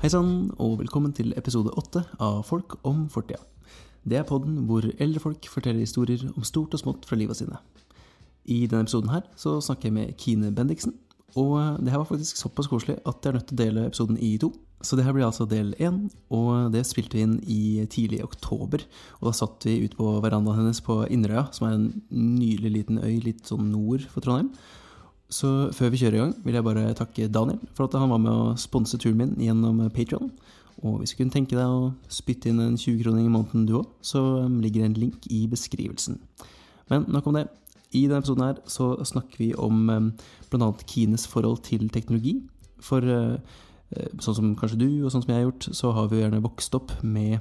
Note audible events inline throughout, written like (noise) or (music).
Hei sann, og velkommen til episode åtte av Folk om fortida. Det er podden hvor eldre folk forteller historier om stort og smått fra livet sine. I denne episoden her så snakker jeg med Kine Bendiksen, og det her var faktisk såpass koselig at jeg er nødt til å dele episoden i to. Så det her blir altså del én, og det spilte vi inn i tidlig oktober. Og da satt vi ute på verandaen hennes på Inderøya, som er en nydelig liten øy litt sånn nord for Trondheim. Så før vi kjører i gang, vil jeg bare takke Daniel for at han var med å sponse turen min gjennom Patron. Og hvis du kunne tenke deg å spytte inn en 20-kroning i måneden du òg, så ligger det en link i beskrivelsen. Men nok om det. I denne episoden her så snakker vi om bl.a. Kines forhold til teknologi. For sånn som kanskje du, og sånn som jeg har gjort, så har vi jo gjerne vokst opp med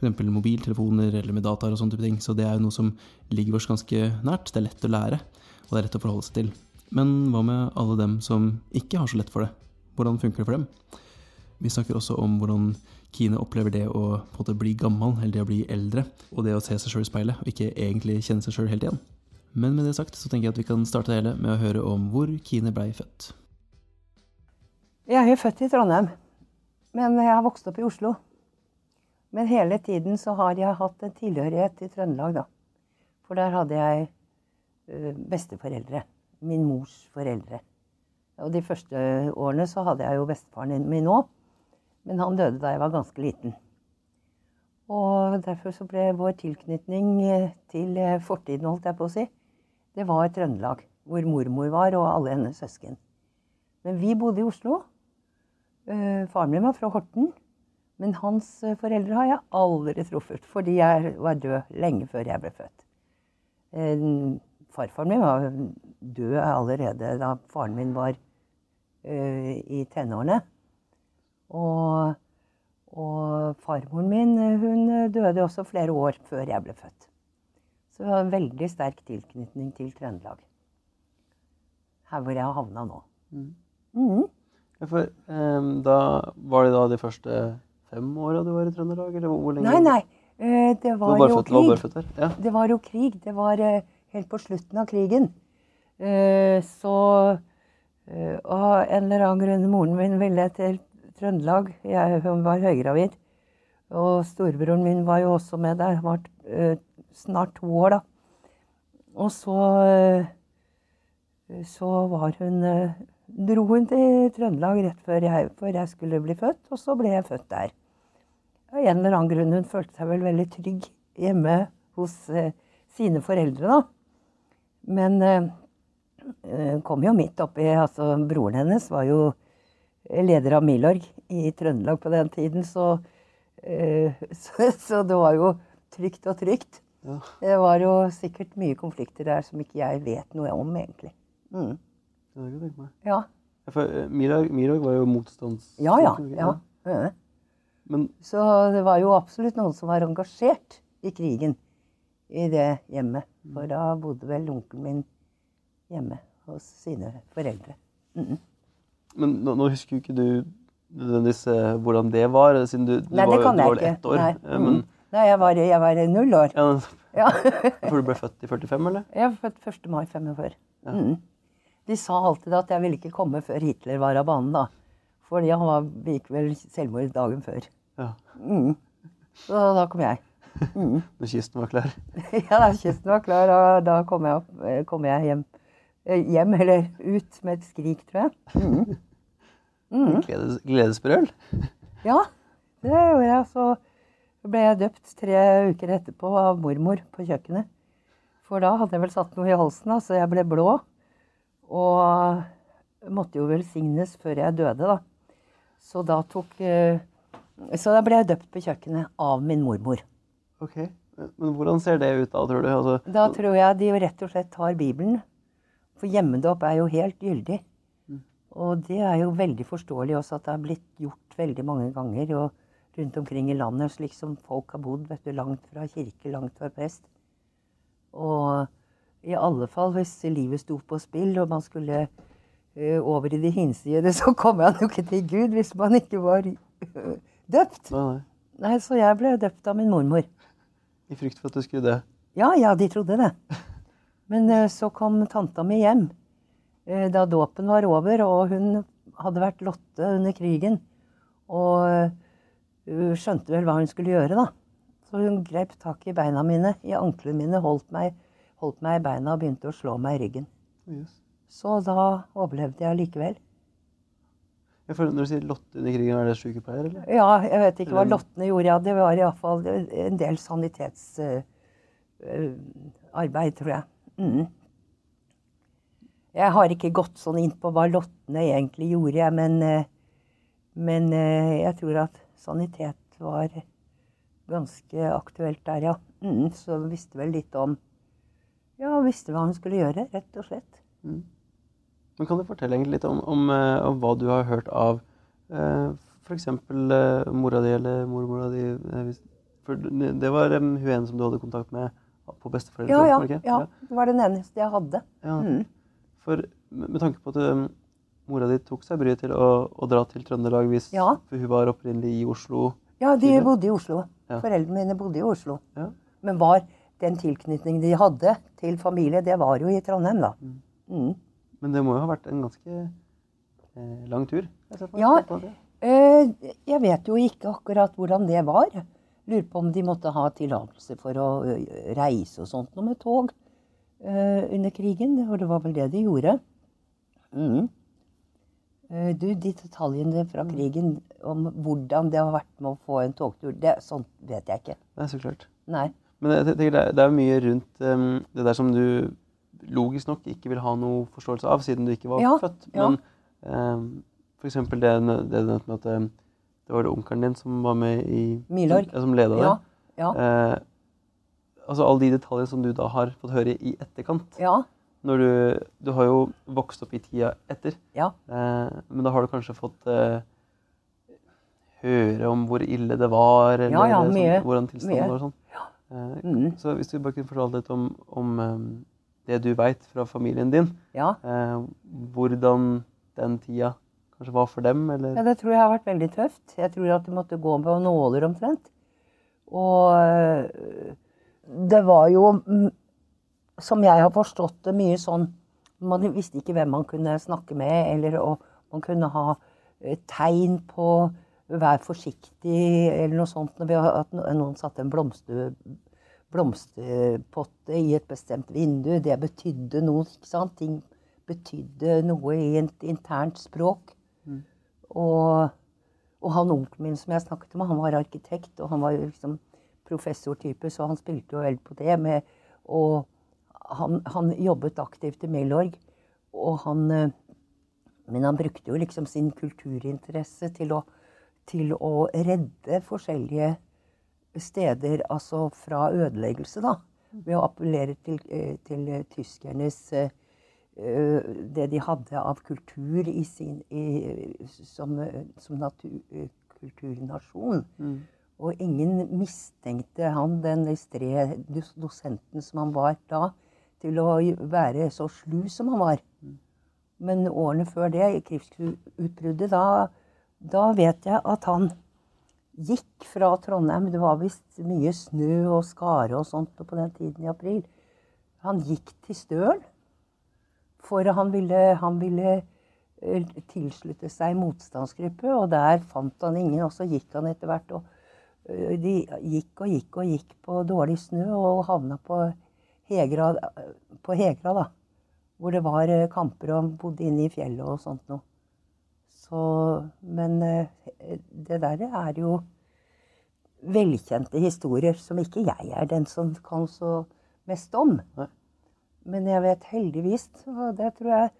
f.eks. mobiltelefoner eller med dataer og sånne type ting. Så det er jo noe som ligger oss ganske nært. Det er lett å lære, og det er lett å forholde seg til. Men hva med alle dem som ikke har så lett for det? Hvordan funker det for dem? Vi snakker også om hvordan Kine opplever det å bli gammel, eller det å bli eldre, og det å se seg sjøl i speilet, og ikke egentlig kjenne seg sjøl helt igjen. Men med det sagt så tenker jeg at vi kan starte det hele med å høre om hvor Kine blei født. Jeg er født i Trondheim, men jeg har vokst opp i Oslo. Men hele tiden så har jeg hatt en tilhørighet til Trøndelag, da. For der hadde jeg besteforeldre. Min mors foreldre. Og de første årene så hadde jeg jo bestefaren min òg. Men han døde da jeg var ganske liten. Og derfor så ble vår tilknytning til fortiden, holdt jeg på å si, det var Trøndelag. Hvor mormor var, og alle hennes søsken. Men vi bodde i Oslo. Faren min var fra Horten. Men hans foreldre har jeg aldri truffet, fordi jeg var død lenge før jeg ble født. Farfaren min var død allerede da faren min var i tenårene. Og, og farmoren min hun døde også flere år før jeg ble født. Så vi har en veldig sterk tilknytning til Trøndelag. Her hvor jeg har havna nå. Mm. Mm. Ja, for um, da Var det da de første fem åra du var i Trøndelag, eller hvor lenge? Nei, nei. Eh, det var, var jo krig. var? Ja. Det var jo krig. Det var eh, helt på slutten av krigen. Eh, så eh, Av en eller annen grunn moren min ville til Trøndelag. Jeg, hun var høygravid. Og storebroren min var jo også med der. Han var eh, snart to år, da. Og så Så var hun Dro hun til Trøndelag rett før jeg, før jeg skulle bli født, og så ble jeg født der. Av en eller annen grunn. Hun følte seg vel veldig trygg hjemme hos sine foreldre, da. Men eh, hun kom jo midt oppi altså Broren hennes var jo leder av Milorg i Trøndelag på den tiden, så, eh, (laughs) så, så det var jo trygt og trygt. Ja. Det var jo sikkert mye konflikter der som ikke jeg vet noe om, egentlig. Mm. Ja, det kan jeg tenke meg. Ja. Milorg var jo motstands... Ja, ja. ja. ja. Men Så det var jo absolutt noen som var engasjert i krigen i det hjemmet. For da bodde vel onkelen min hjemme hos sine foreldre. Mhm. Men nå, nå husker jo ikke du nødvendigvis eh, hvordan det var, siden du, du Nei, var, du var ett år. Nei. eh, Men. Nei, jeg var, jeg var null år. ja, (laughs) Ja. for du ble født i 45, eller? Jeg var født 1. mai 45. Ja. De sa alltid at jeg ville ikke komme før Hitler var av banen, da. Fordi han var, begikk vel selvmord dagen før. Ja. Så da kom jeg. Mhm. (laughs) Når kysten var klar. (laughs) Ja, da kysten var klar, da, da kom, jeg opp, eh, kom jeg hjem. Eh, Hjem, eller ut, med et skrik, tror jeg. (laughs) Mm. Mm. Gledes, gledesbrøl. Ja, det gjorde jeg. Så ble jeg døpt tre uker etterpå av mormor på kjøkkenet. For da hadde jeg vel satt noe i halsen, så jeg ble blå. Og måtte jo velsignes før jeg døde, da. Så da tok eh, Så da ble jeg døpt på kjøkkenet av min mormor. Ok. Men hvordan ser det ut da, tror du? Altså, Da tror jeg de rett og slett tar Bibelen. For gjemmedåp er jo helt gyldig. Og det er jo veldig forståelig også at det har blitt gjort veldig mange ganger og rundt omkring i landet, slik som folk har bodd vet du, langt fra kirke, langt fra prest. Og i alle fall hvis livet sto på spill og man skulle uh, over i det hinsidige, (laughs) så kom man jo ikke til Gud hvis man ikke var uh, døpt. nei, nei. Nei, så jeg ble døpt av min mormor. I frykt for at du skulle dø. Ja, ja, de trodde det. Men eh, så kom tanta mi hjem eh, da dåpen var over, og hun hadde vært Lotte under krigen. Og eh, hun skjønte vel hva hun skulle gjøre, da. Så hun grep tak i beina mine, i anklene mine, holdt meg, holdt meg i beina og begynte å slå meg i ryggen. Yes. Så da overlevde jeg likevel. Jeg føler, når du sier Lotte under krigen, er det sykepleier, eller? Ja, jeg vet ikke hva Lottene gjorde. Ja, det var iallfall en del sanitetsarbeid, tror jeg. Mm. Jeg har ikke gått sånn inn på hva Lottene egentlig gjorde, jeg, men, eh, men eh, jeg tror at sanitet var ganske aktuelt der, ja. Mm, så visste vel litt om Ja, visste hva hun skulle gjøre, rett og slett. Men kan du fortelle egentlig litt om, om, eh, om hva du har hørt av uh, f.eks. Uh, mora di eller mormora di? eh, hvis- for det var um, hun ene som du hadde kontakt med på Ja, ja, ja, var ja. Det var den eneste jeg hadde. Ja. Mm. For med tanke på at um, mora di tok seg bryet til å, å dra til Trøndelag hvis Ja. for hun var opprinnelig i Oslo Ja, de Tidligere? bodde i Oslo. Ja. Foreldrene mine bodde i Oslo. ja. Men var den tilknytningen de hadde til familie, det var jo i Trondheim, da. Mm. Men det må jo ha vært en ganske eh, lang tur? Ja. Eh, jeg vet jo ikke akkurat hvordan det var. Lurer på om de måtte ha tillatelse for å reise og sånt noe med tog eh, under krigen. For det var vel det de gjorde. Mm. Eh, du, de detaljene fra krigen om hvordan det har vært med å få en togtur, det, sånt vet jeg ikke. Det er så klart. Nei. Men jeg tenker det er, det er mye rundt um, det der som du logisk nok ikke vil ha noe forståelse av, siden du ikke var Ja, født. ja. Men um, for eksempel det, det du nevnte med at um, det var det onkelen din som var med i Milorg. Som, leda det. Ja. Ja. Eh, altså alle de detaljene som du da har fått høre i etterkant. Ja. Når du, du har jo vokst opp i tida etter, Ja. eh, men da har du kanskje fått eh, høre om hvor ille det var, eller Ja, ja, sånn, hvordan tilstanden Mye. var sånn. Ja. Mm. Så hvis du bare kunne fortalt litt om, om eh, det du veit fra familien din, ja. eh, hvordan den tida kanskje var for dem, eller Ja, det tror jeg har vært veldig tøft. Jeg tror at de måtte gå med nåler omtrent. Og øh, det var jo, mm, som jeg har forstått det, mye sånn Man visste ikke hvem man kunne snakke med, eller og man kunne ha eh, tegn på Vær forsiktig, eller noe sånt. At noen satte en blomster, blomsterpotte i et bestemt vindu. Det betydde noe, ikke sant? Ting betydde noe i et internt språk. Og, og han onkelen min som jeg snakket med, han var arkitekt, og han var jo liksom professortype, så han spilte jo vel på det. Med, og han, han jobbet aktivt i Milorg, og han eh, Men han brukte jo liksom sin kulturinteresse til å, til å redde forskjellige steder, altså fra ødeleggelse, da. Ved å appellere til, eh, til tyskernes eh, det de hadde av kultur i sin, i, som, som natur, eh, kulturnasjon. Og ingen mistenkte han, den Estré, dosenten som han var da, til å være så slu som han var. Men årene før det, krigsutbruddet, da, da vet jeg at han gikk fra Trondheim. Det var visst mye snø og skare og sånt på den tiden i april. Han gikk til Stølen. For han ville, han ville eh, tilslutte seg motstandsgruppe, og der fant han ingen. Og så gikk han etter hvert. Og eh, de gikk og gikk og gikk på dårlig snø og havna på Hegra, på Hegra da. Hvor det var eh, kamper, og bodde inne i fjellet og sånt noe. Så, men eh, det der er jo velkjente historier som ikke jeg er den som kan så mest om. Men jeg vet heldigvis, og det tror jeg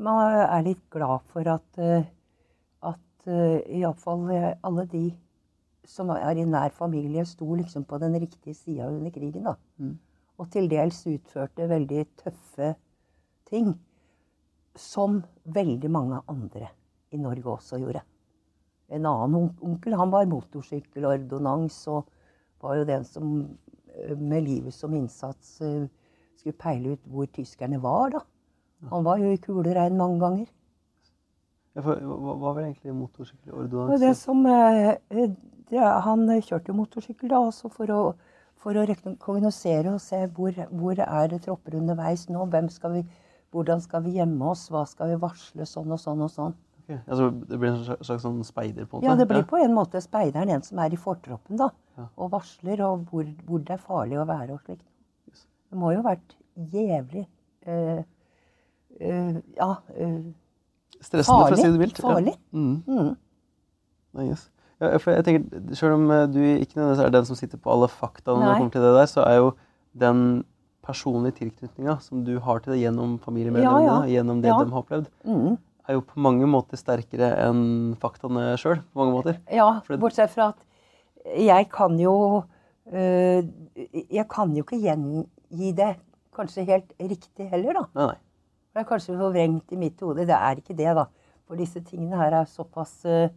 man er litt glad for at, eh, at eh, iallfall alle de som er i nær familie, sto liksom på den riktige sida under krigen. da. Mm. Og til dels utførte veldig tøffe ting. Som veldig mange andre i Norge også gjorde. En annen onkel han var motorsykkelordonnans og var jo den som eh, med livet som innsats eh, skulle peile ut hvor tyskerne var, da. Han var jo i kuleregn mange ganger. Ja, for, hva, hva var egentlig Og det som, eh, det, han kjørte jo motorsykkel da, også for å, for å rekognosere og se hvor, hvor er det tropper underveis nå. Hvem skal vi, hvordan skal vi gjemme oss? Hva skal vi varsle? Sånn og sånn og sånn. Ok. Altså, det blir en slags, sånn speider, på en måte? Ja, det blir på en måte speideren, en som er i fortroppen, da. Ja. Og varsler og hvor, hvor det er farlig å være og slikt. Det må jo ha vært jævlig eh, eh, Ja, eh, Stressende, for å si det mildt. Ja. Farlig. Mm. mm. Nei, yes. ja, for jeg tenker, Selv om du ikke nødvendigvis er den som sitter på alle fakta, når det kommer til det der, så er jo den personlige tilknytninga som du har til det gjennom familiemedlemmene, Ja, ja. gjennom det Ja. de har opplevd, Mm. Er jo på mange måter sterkere enn faktaene sjøl. På mange måter. Ja, bortsett fra at jeg kan jo øh, Jeg kan jo ikke gjengi det kanskje helt riktig heller, da. Nei, nei. Det er kanskje forvrengt i mitt hode. Det er ikke det, da. For disse tingene her er såpass øh,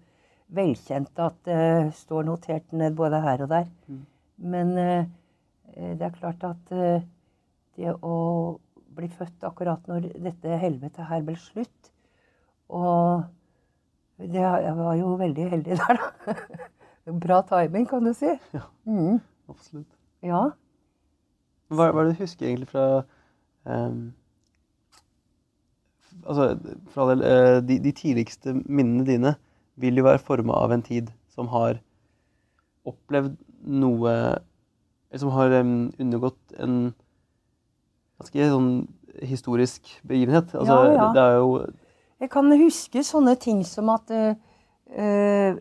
velkjente at det står notert ned både her og der. Men øh, det er klart at øh, det å bli født akkurat når dette helvetet her ble slutt Og det, jeg var jo veldig heldig (laughs) der, da. Bra timing, kan du si. Ja. Mm. Absolutt. Ja. Hva, hva er det du husker egentlig fra um, Altså, for all del, eh, de, de tidligste minnene dine vil jo være forma av en tid som har opplevd noe Eller som har um, undergått en ganske sånn historisk begivenhet. Altså, Ja, ja. Det, det er jo Jeg kan huske sånne ting som at uh,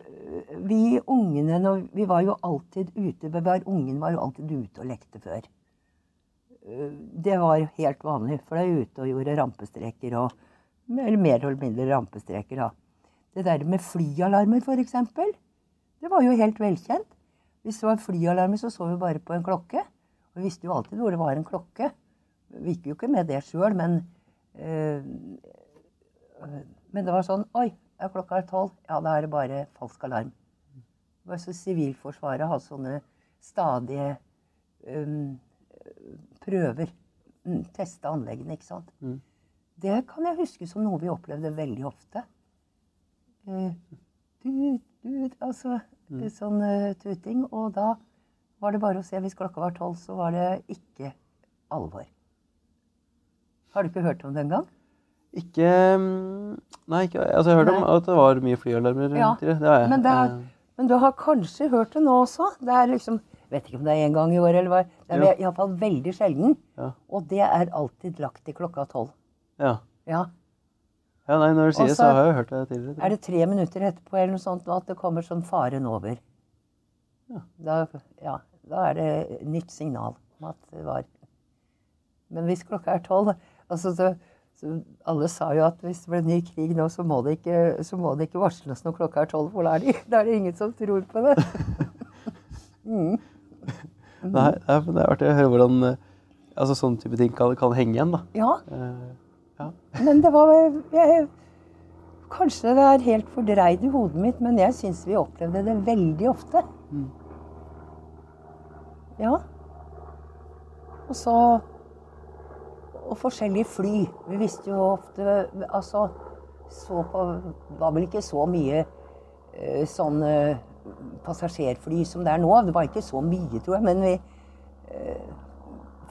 vi ungene når, Vi var jo alltid ute. Var, ungen var jo alltid ute og lekte før. Uh, Det var helt vanlig, for da er ute og gjorde rampestreker. Og, eller mer eller mindre rampestreker, da. Det der med flyalarmer, f.eks., det var jo helt velkjent. Hvis det var flyalarmer, så så vi bare på en klokke. Og vi visste jo alltid hvor det var en klokke. Vi gikk jo ikke med det sjøl, men øh, men det var sånn Oi, er klokka er tolv? Ja, da er det bare falsk alarm. Det var så Sivilforsvaret hadde sånne stadige um, prøver. Mm, teste anleggene, ikke sant. Mm. Det kan jeg huske som noe vi opplevde veldig ofte. Uh, tut, tut, altså sånn uh, tuting. Og da var det bare å se. Hvis klokka var tolv, så var det ikke alvor. Har du ikke hørt om det engang? Ikke mm, Nei, ikke, altså jeg har hørt om at det var mye flyalarmer Ja, tidligere. Det har jeg. Men, det er, Eh, men du har kanskje hørt det nå også? Det er liksom, vet ikke om det er én gang i året, eller hva. Det er iallfall veldig sjelden. Ja. Og det er alltid lagt til klokka tolv. ja. Ja. ja, nei, når du sier det, så har jeg hørt det tidligere. Er det tre minutter etterpå eller noe sånt at det kommer sånn faren over? Ja. Da, ja, da er det nytt signal om at det var Men hvis klokka er tolv altså, så, så Alle sa jo at hvis det ble ny krig nå, så må det ikke, så må det ikke varsles når klokka er tolv, for da er, det, da er det ingen som tror på det. (laughs) mm. Nei, nei, men det er artig å høre hvordan eh, altså, sånne type ting kan, kan henge igjen. da. Ja, Uh, ja. Men det var jeg, Kanskje det er helt fordreid i hodet mitt, men jeg syns vi opplevde det veldig ofte. Mm. Ja. Og så Og forskjellige fly. Vi visste jo ofte Altså så på var vel ikke så mye eh, sånn eh, passasjerfly som det er nå. Det var ikke så mye, tror jeg. Men vi eh,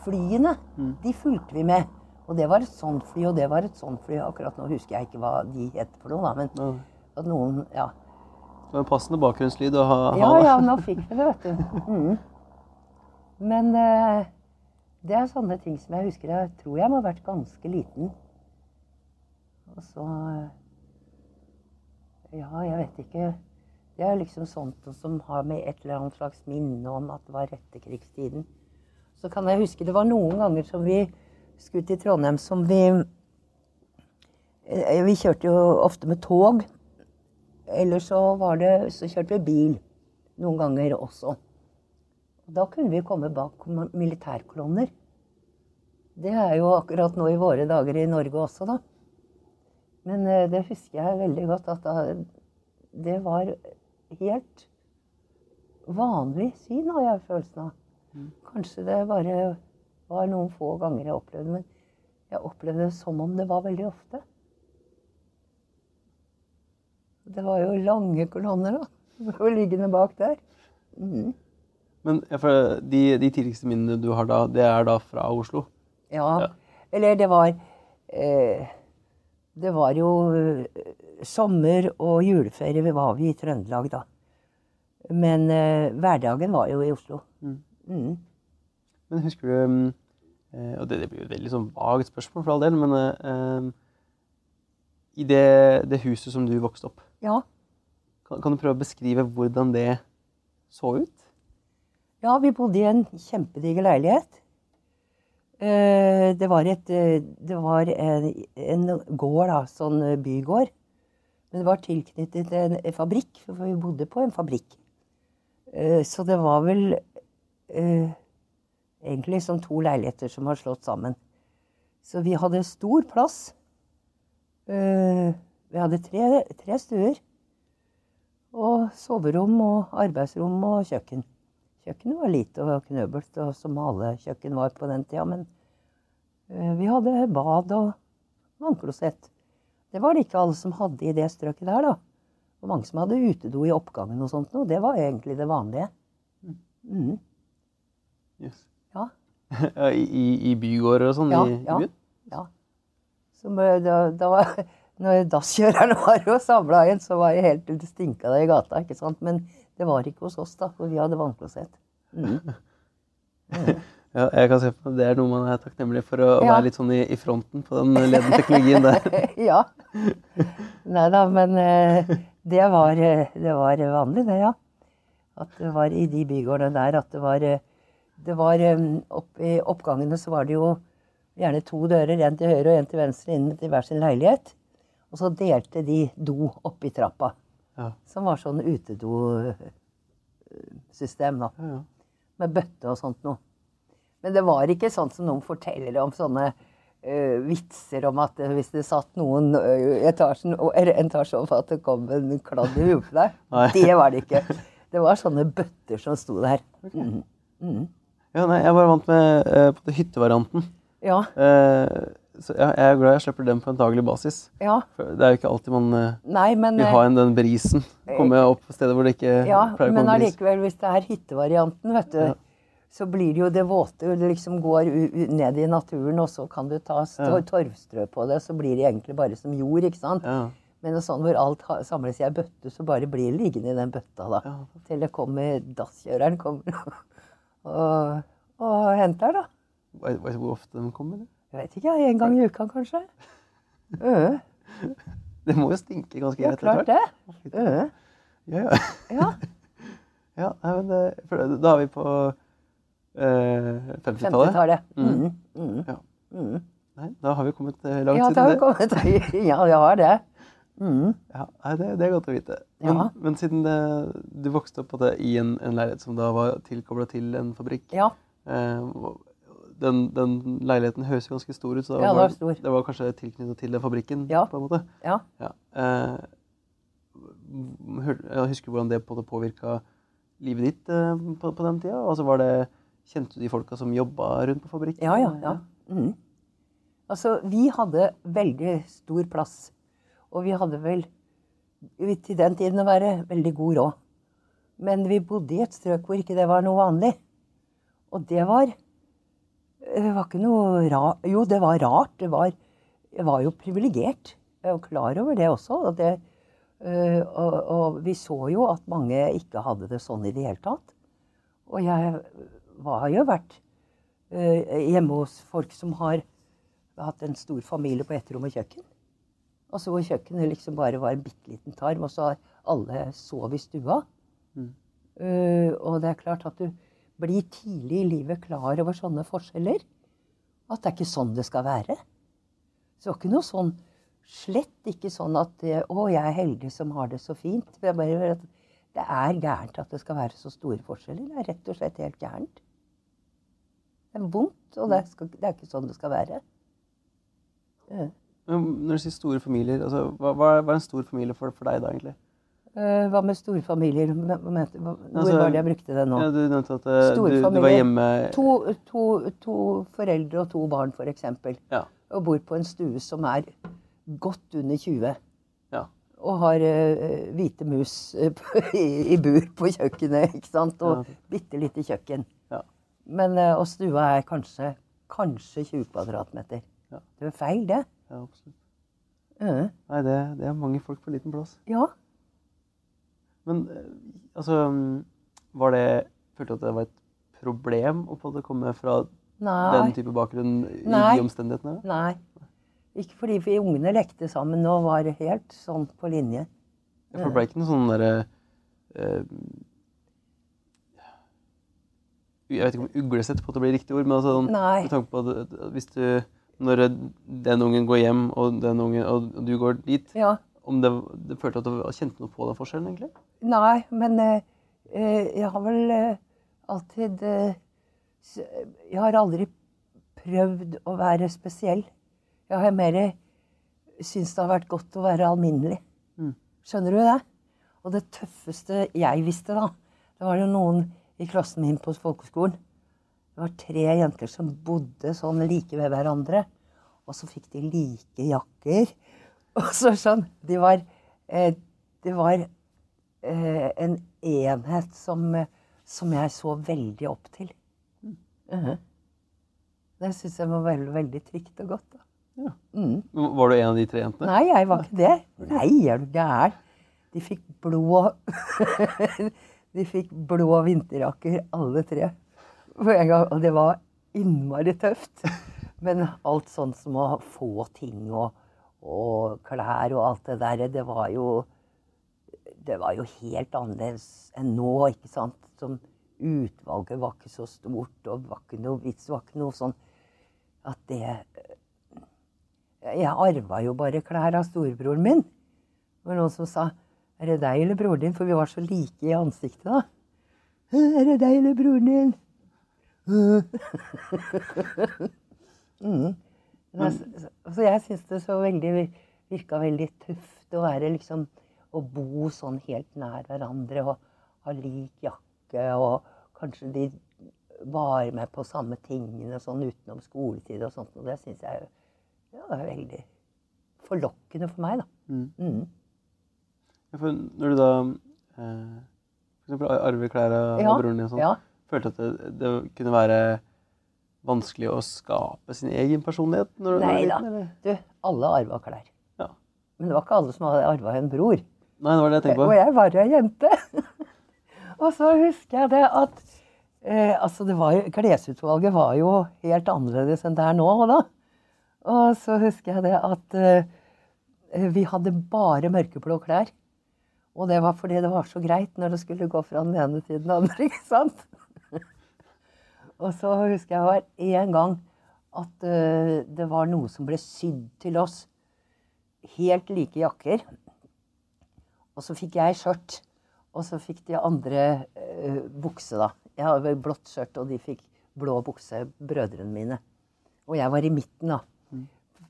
Flyene, de fulgte vi med. Og det var et sånt fly, og det var et sånt fly. Akkurat nå husker jeg ikke hva de het for noe, da. Men mm. at noen Ja. Det var en passende bakgrunnslyd å ha. Ja, ha ja, nå fikk vi det, vet du. Mm. Men eh, det er sånne ting som jeg husker. Jeg tror jeg må ha vært ganske liten. Og så eh, Ja, jeg vet ikke. Det er liksom sånt som har med et eller annet slags minne om at det var etterkrigstiden. Så kan jeg huske det var noen ganger som vi skulle til Trondheim som vi eh, Vi kjørte jo ofte med tog. Eller så, det, så kjørte vi bil noen ganger også. Da kunne vi komme bak militærkolonner. Det er jo akkurat nå i våre dager i Norge også, da. Men eh, det husker jeg veldig godt at da, det var helt vanlig syn, har jeg følelsen av. Kanskje det bare var noen få ganger jeg opplevde men jeg opplevde det som om det var veldig ofte. Det var jo lange kolonner, da. (laughs) liggende bak der. Mhm. Men de, de tidligste minnene du har da, det er da fra Oslo? Ja. Ja. Eller det var eh, Det var jo eh, sommer og juleferie vi var vi i Trøndelag da. Men eh, hverdagen var jo i Oslo. Mm. Mm. Men husker du mm, eh, Og det, det blir jo et veldig sånn vagt spørsmål for all del, men eh, eh, i det, det huset som du vokste opp, Ja. kan, kan du prøve å beskrive hvordan det så ut? Ja, vi bodde i en kjempediger leilighet. Eh, Det var, et, eh, det var en, en gård, da, sånn eh, bygård. Men det var tilknyttet en, fabrikk, for vi bodde på en fabrikk. Så det var vel egentlig som to leiligheter som var slått sammen. Så vi hadde stor plass. Vi hadde tre, tre stuer. Og soverom og arbeidsrom og kjøkken. Kjøkkenet var lite og knøbelt, og som alle kjøkken var på den tida. Men eh, vi hadde bad og vannklosett. Det var det ikke alle som hadde i det strøket der, da. Og mange som hadde utedo i oppgangen og sånt noe. Det var egentlig det vanlige. Mm. Yes. Ja. (laughs) I, i, bygårder og sånn Ja, i, ja. byen? Ja. Så eh, da, da var, (laughs) når dasskjørerne (laughs) var og samla inn, så var jeg helt Det stinka det i gata, ikke sant. Men det var ikke hos oss, da, for vi hadde vannklosett. Mm. (laughs) Ja, jeg kan se på Det er noe man er takknemlig for å, Ja. være litt sånn i, i fronten på den ledende teknologien der. (laughs) ja. Nei da, men eh, det var, eh, det var vanlig, det, ja. At det var i de bygårdene der at det var eh, det var opp I oppgangene så var det jo gjerne to dører, en til høyre og en til venstre, inn til hver sin leilighet. Og så delte de do oppi trappa. Ja. Som var sånn utedosystem, da. Ja, ja. Med bøtte og sånt noe. Men det var ikke sånn som noen forteller om sånne uh, vitser om at hvis det satt noen uh, etasjen, en etasje over at det kom en kladd i huet på deg. Det var det ikke. Det var sånne bøtter som sto der. Okay. Mm. Mm. ja, nei, jeg var vant med uh, på hyttevarianten. Ja, Eh, så jeg er glad jeg slipper den på en daglig basis. ja. Det er jo ikke alltid man eh, Nei, men, vil ha en, den brisen. Komme opp på steder hvor det ikke eh, ja, pleier å men komme bris. allikevel, hvis det er hyttevarianten, vet du, Ja. så blir det jo det våte det liksom går ned i naturen, og så kan du ta torvstrø på det, så blir det egentlig bare som jord, ikke sant? Ja, Men sånn hvor alt samles i ei bøtte, så bare blir det liggende i den bøtta, da. Til det kommer dasskjøreren kommer og, og henter, da. Vet du hvor ofte de kommer? eller? Jeg vet ikke, en gang i uka kanskje. Øh, (laughs) Det må jo stinke ganske ja, greit etter klart det. Øh, Ja, ja. (laughs) ja. ja nei, men det, for da er vi på eh, 50-tallet. 50-tallet. Mm. Mm, mm, Ja. mm. Nei, da har vi kommet eh, langt Ja, siden har det. kommet (laughs) Ja, vi har det. Mm. Ja, nei, det, det er godt å vite. Men, Ja. men siden det, du vokste opp på det, i en, en leilighet som da var tilkobla til en fabrikk Ja. eh, den, den leiligheten høres jo ganske stor ut, så Ja, det, var stor. det var kanskje tilknyttet til den fabrikken? Ja. på en måte? ja. Ja. Eh, jeg husker hvordan det på påvirka livet ditt eh, på, på den tida? Altså var det, Kjente du de folka som jobba rundt på fabrikken? Ja, ja. ja. Mm. Altså, vi hadde veldig stor plass. Og vi hadde vel til den tiden å være veldig god råd. Men vi bodde i et strøk hvor ikke det var noe vanlig. Og det var Det var ikke noe rart Jo, det var rart. Det var, jeg var jo privilegert. Jeg var klar over det også. Og, det, øh, og, og vi så jo at mange ikke hadde det sånn i det hele tatt. Og jeg har jo vært øh, hjemme hos folk som har hatt en stor familie på ett rom og kjøkken. Altså hvor kjøkkenet liksom bare var en bitte liten tarm, og så har alle sov i stua. Mm. Eh, og det er klart at du blir tidlig i livet klar over sånne forskjeller. At det er ikke sånn det skal være. Så det var ikke noe sånn Slett ikke sånn at 'Å, jeg er heldig som har det så fint'. Det er, det gærent at det skal være så store forskjeller. Det er rett og slett helt gærent. Det er vondt, og det skal, det er ikke sånn det skal være. Eh. Når du sier store familier, altså, hva, hva er en stor familie for, for deg da, egentlig? Eh, hva med storfamilier? Hvor Altså, var det jeg brukte det nå? Ja, du nevnte at eh, du, du var hjemme To, to, to foreldre og to barn, f.eks. Ja. Og bor på en stue som er godt under 20. Ja. Og har uh, hvite mus (laughs) i, i bur på kjøkkenet. ikke sant? Og Ja. bitte lite kjøkken. Ja. Men, uh, og stua er kanskje, kanskje 20 kvadratmeter. Ja. Det er feil, det. ja, absolutt. Uh. Nei, det, det er mange folk på liten plass. Ja. Men eh, altså mm, Var det Følte du at det var et problem å på en måte komme fra Nei. den type bakgrunn i Nei. de omstendighetene? Nei. Ikke fordi vi ungene lekte sammen og var helt sånn på linje. For det ble ikke noe sånn derre uh, Jeg vet ikke om uglesett på at det blir riktig ord, men altså, sånn, med tanke på at, at hvis du Når den ungen går hjem, og, den ungen, og du går dit Ja. Om det, det følte at du kjente noe på den forskjellen, egentlig? Nei, men eh, eh, jeg har vel eh, alltid eh, Jeg har aldri prøvd å være spesiell. Jeg har mer syntes det har vært godt å være alminnelig. Mm. Skjønner du det? Og det tøffeste jeg visste, da Det var jo noen i klassen min på folkeskolen. Det var tre jenter som bodde sånn like ved hverandre. Og så fikk de like jakker. (laughs) Og så sånn De var eh, Det var eh, en enhet som, eh, som jeg så veldig opp til. Mhm. Det syns jeg var veldig, veldig trygt og godt. da. Ja. Mm. Var du en av de tre jentene? Nei, jeg var ikke det. Nei, er du gæren? De fikk blå (laughs) De fikk blå vinterjakker, alle tre. En gang, og det var innmari tøft. Men alt sånn som å få ting og, og klær og alt det der, det var jo Det var jo helt annerledes enn nå, ikke sant? Som utvalget var ikke så stort, og var ikke noe vits, var ikke noe sånn at det jeg arva jo bare klær av storebroren min. Det var noen som sa 'Er det deg eller broren din?' For vi var så like i ansiktet da. 'Er det deg eller broren din?' (laughs) mm. Jeg- Så jeg syns det så veldig virka veldig tøft å være liksom Å bo sånn helt nær hverandre og ha lik jakke, og kanskje de var med på samme tingene sånn utenom skoletid og sånt. Og det syns jeg ja, er veldig forlokkende for meg, da. Mm. Mm. Ja, for når du da eh, eksempel arver klær av Ja, broren din og sånn, ja. følte at det, det kunne være vanskelig å skape sin egen personlighet? Når du Nei da. liten, eller? Du, alle arva klær. Ja. Men det var ikke alle som hadde arva en bror. Nei, det var det jeg tenkte på. Og jeg var jo ei jente. (laughs) og så husker jeg det at eh, Altså, det var, klesutvalget var jo helt annerledes enn det er nå og da. Og så husker jeg det at eh, vi hadde bare mørkeblå klær. Og det var fordi det var så greit når det skulle gå fra den ene til den andre, (laughs) ikke sant? Og så husker jeg var en gang at eh, det var noe som ble sydd til oss. Helt like jakker. Og så fikk jeg skjørt. Og så fikk de andre uh, bukse, da. Jeg vel blått skjørt, og de fikk blå bukse, brødrene mine. Og jeg var i midten, da.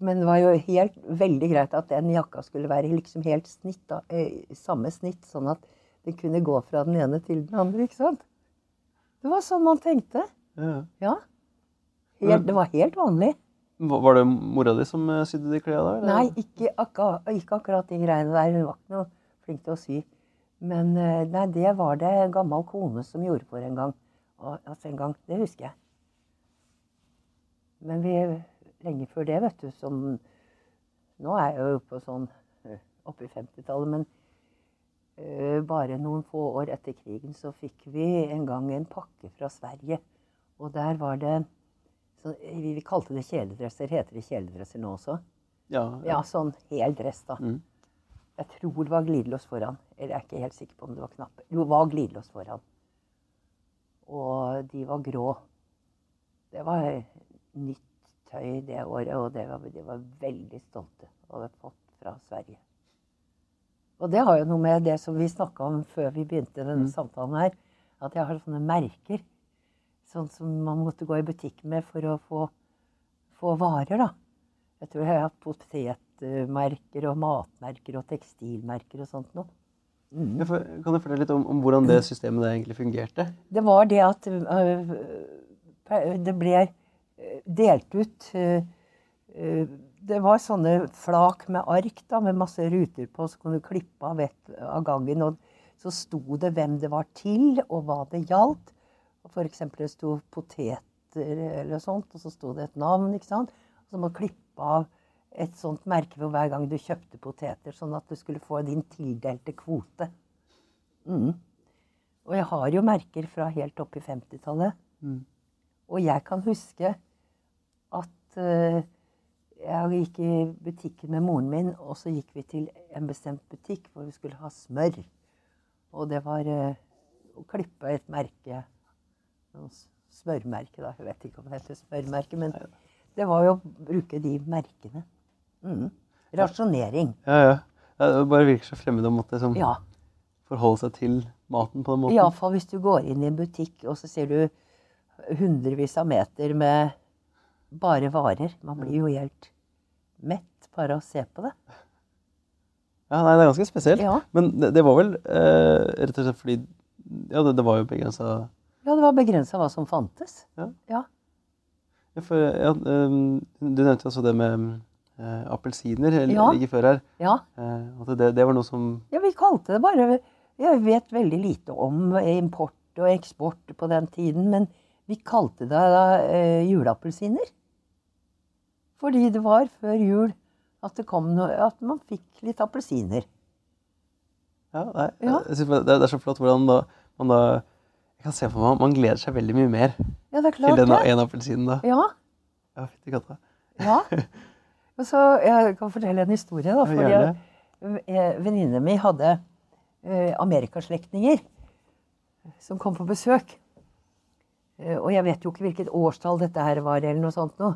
Men det var jo helt veldig greit at den jakka skulle være liksom helt snitt, da, eh, samme snitt, sånn at det kunne gå fra den ene til den andre, ikke sant? Det var sånn man tenkte. Ja. Ja. Helt, det var helt vanlig. Var det mora di som eh, sydde de klærne der? Nei, ikke, akka, ikke akkurat de greiene der. Hun var ikke noe flink til å sy. Men eh, nei, det var det gammel kone som gjorde for en gang. Og, altså en gang, Det husker jeg. Men vi, lenge før det, vet du, som Nå er jeg jo på sånn eh, oppe i 50-tallet, men ø, bare noen få år etter krigen så fikk vi en gang en pakke fra Sverige. Og der var det så, Vi vi kalte det kjeledresser. Heter det kjeledresser nå også? Ja, Ja, sånn hel dress, da. Mm. Jeg tror det var glidelås foran. Eller jeg er ikke helt sikker på om det var knapp. Jo, det var glidelås foran. Og de var grå. Det var nytt tøy det året, og det var, de var veldig stolte over fått fra Sverige. Og det har jo noe med det som vi snakka om før vi begynte denne samtalen her, at jeg har sånne merker. Sånn som man måtte gå i butikk med for å få, få varer, da. Jeg tror jeg har hatt potetmerker og matmerker og tekstilmerker og sånt noe. Mm. Kan du fortelle litt om, om hvordan det systemet egentlig fungerte? Det var det at øh, det ble øh, delt ut øh, øh, Det var sånne flak med ark da, med masse ruter på, så kunne du klippe av ett av gangen. Og så sto det hvem det var til, og hva det gjaldt. F.eks. det sto poteter eller sånt, og så sto det et navn. ikke sant? Og så må du klippe av et sånt merke for hver gang du kjøpte poteter, sånn at du skulle få din tildelte kvote. Mm. Og jeg har jo merker fra helt opp i 50-tallet. Mm. Og jeg kan huske at uh, jeg gikk i butikken med moren min, og så gikk vi til en bestemt butikk hvor vi skulle ha smør. Og det var uh, å klippe et merke. Smørmerke, da. Jeg vet ikke om det heter smørmerke, men det var jo å bruke de merkene. Mm. Rasjonering. Ja, ja. Ja, Det bare virker så fremmed å måtte liksom, Ja. forholde seg til maten på den måten. Iallfall hvis du går inn i en butikk, og så ser du hundrevis av meter med bare varer. Man blir jo helt mett bare av å se på det. Ja, nei, det er ganske spesielt. Ja. Men det, det var vel eh, rett og slett fordi Ja, det, det var jo begrensa Ja, det var begrensa hva som fantes. Ja. Ja. ja, for, ja, ehm, Du nevnte også det med eh, appelsiner like før her. ja. Eh, det, det var noe som Ja, vi kalte det bare Jeg vet veldig lite om import og eksport på den tiden, men vi kalte det da eh, juleappelsiner. Fordi det var før jul at, det kom noe, at man fikk litt appelsiner. Ja, nei, Ja. Jeg synes det, det er så flott hvordan da, man da Jeg kan se for meg man gleder seg veldig mye mer Ja, det er til den ene appelsinen da. Ja, Ja, fytti katta. ja. (laughs) Og så, Jeg kan fortelle en historie. da, fordi eh, Venninnen min hadde uh, amerikaslektninger som kom på besøk. Uh, og jeg vet jo ikke hvilket årstall dette her var, eller noe sånt noe.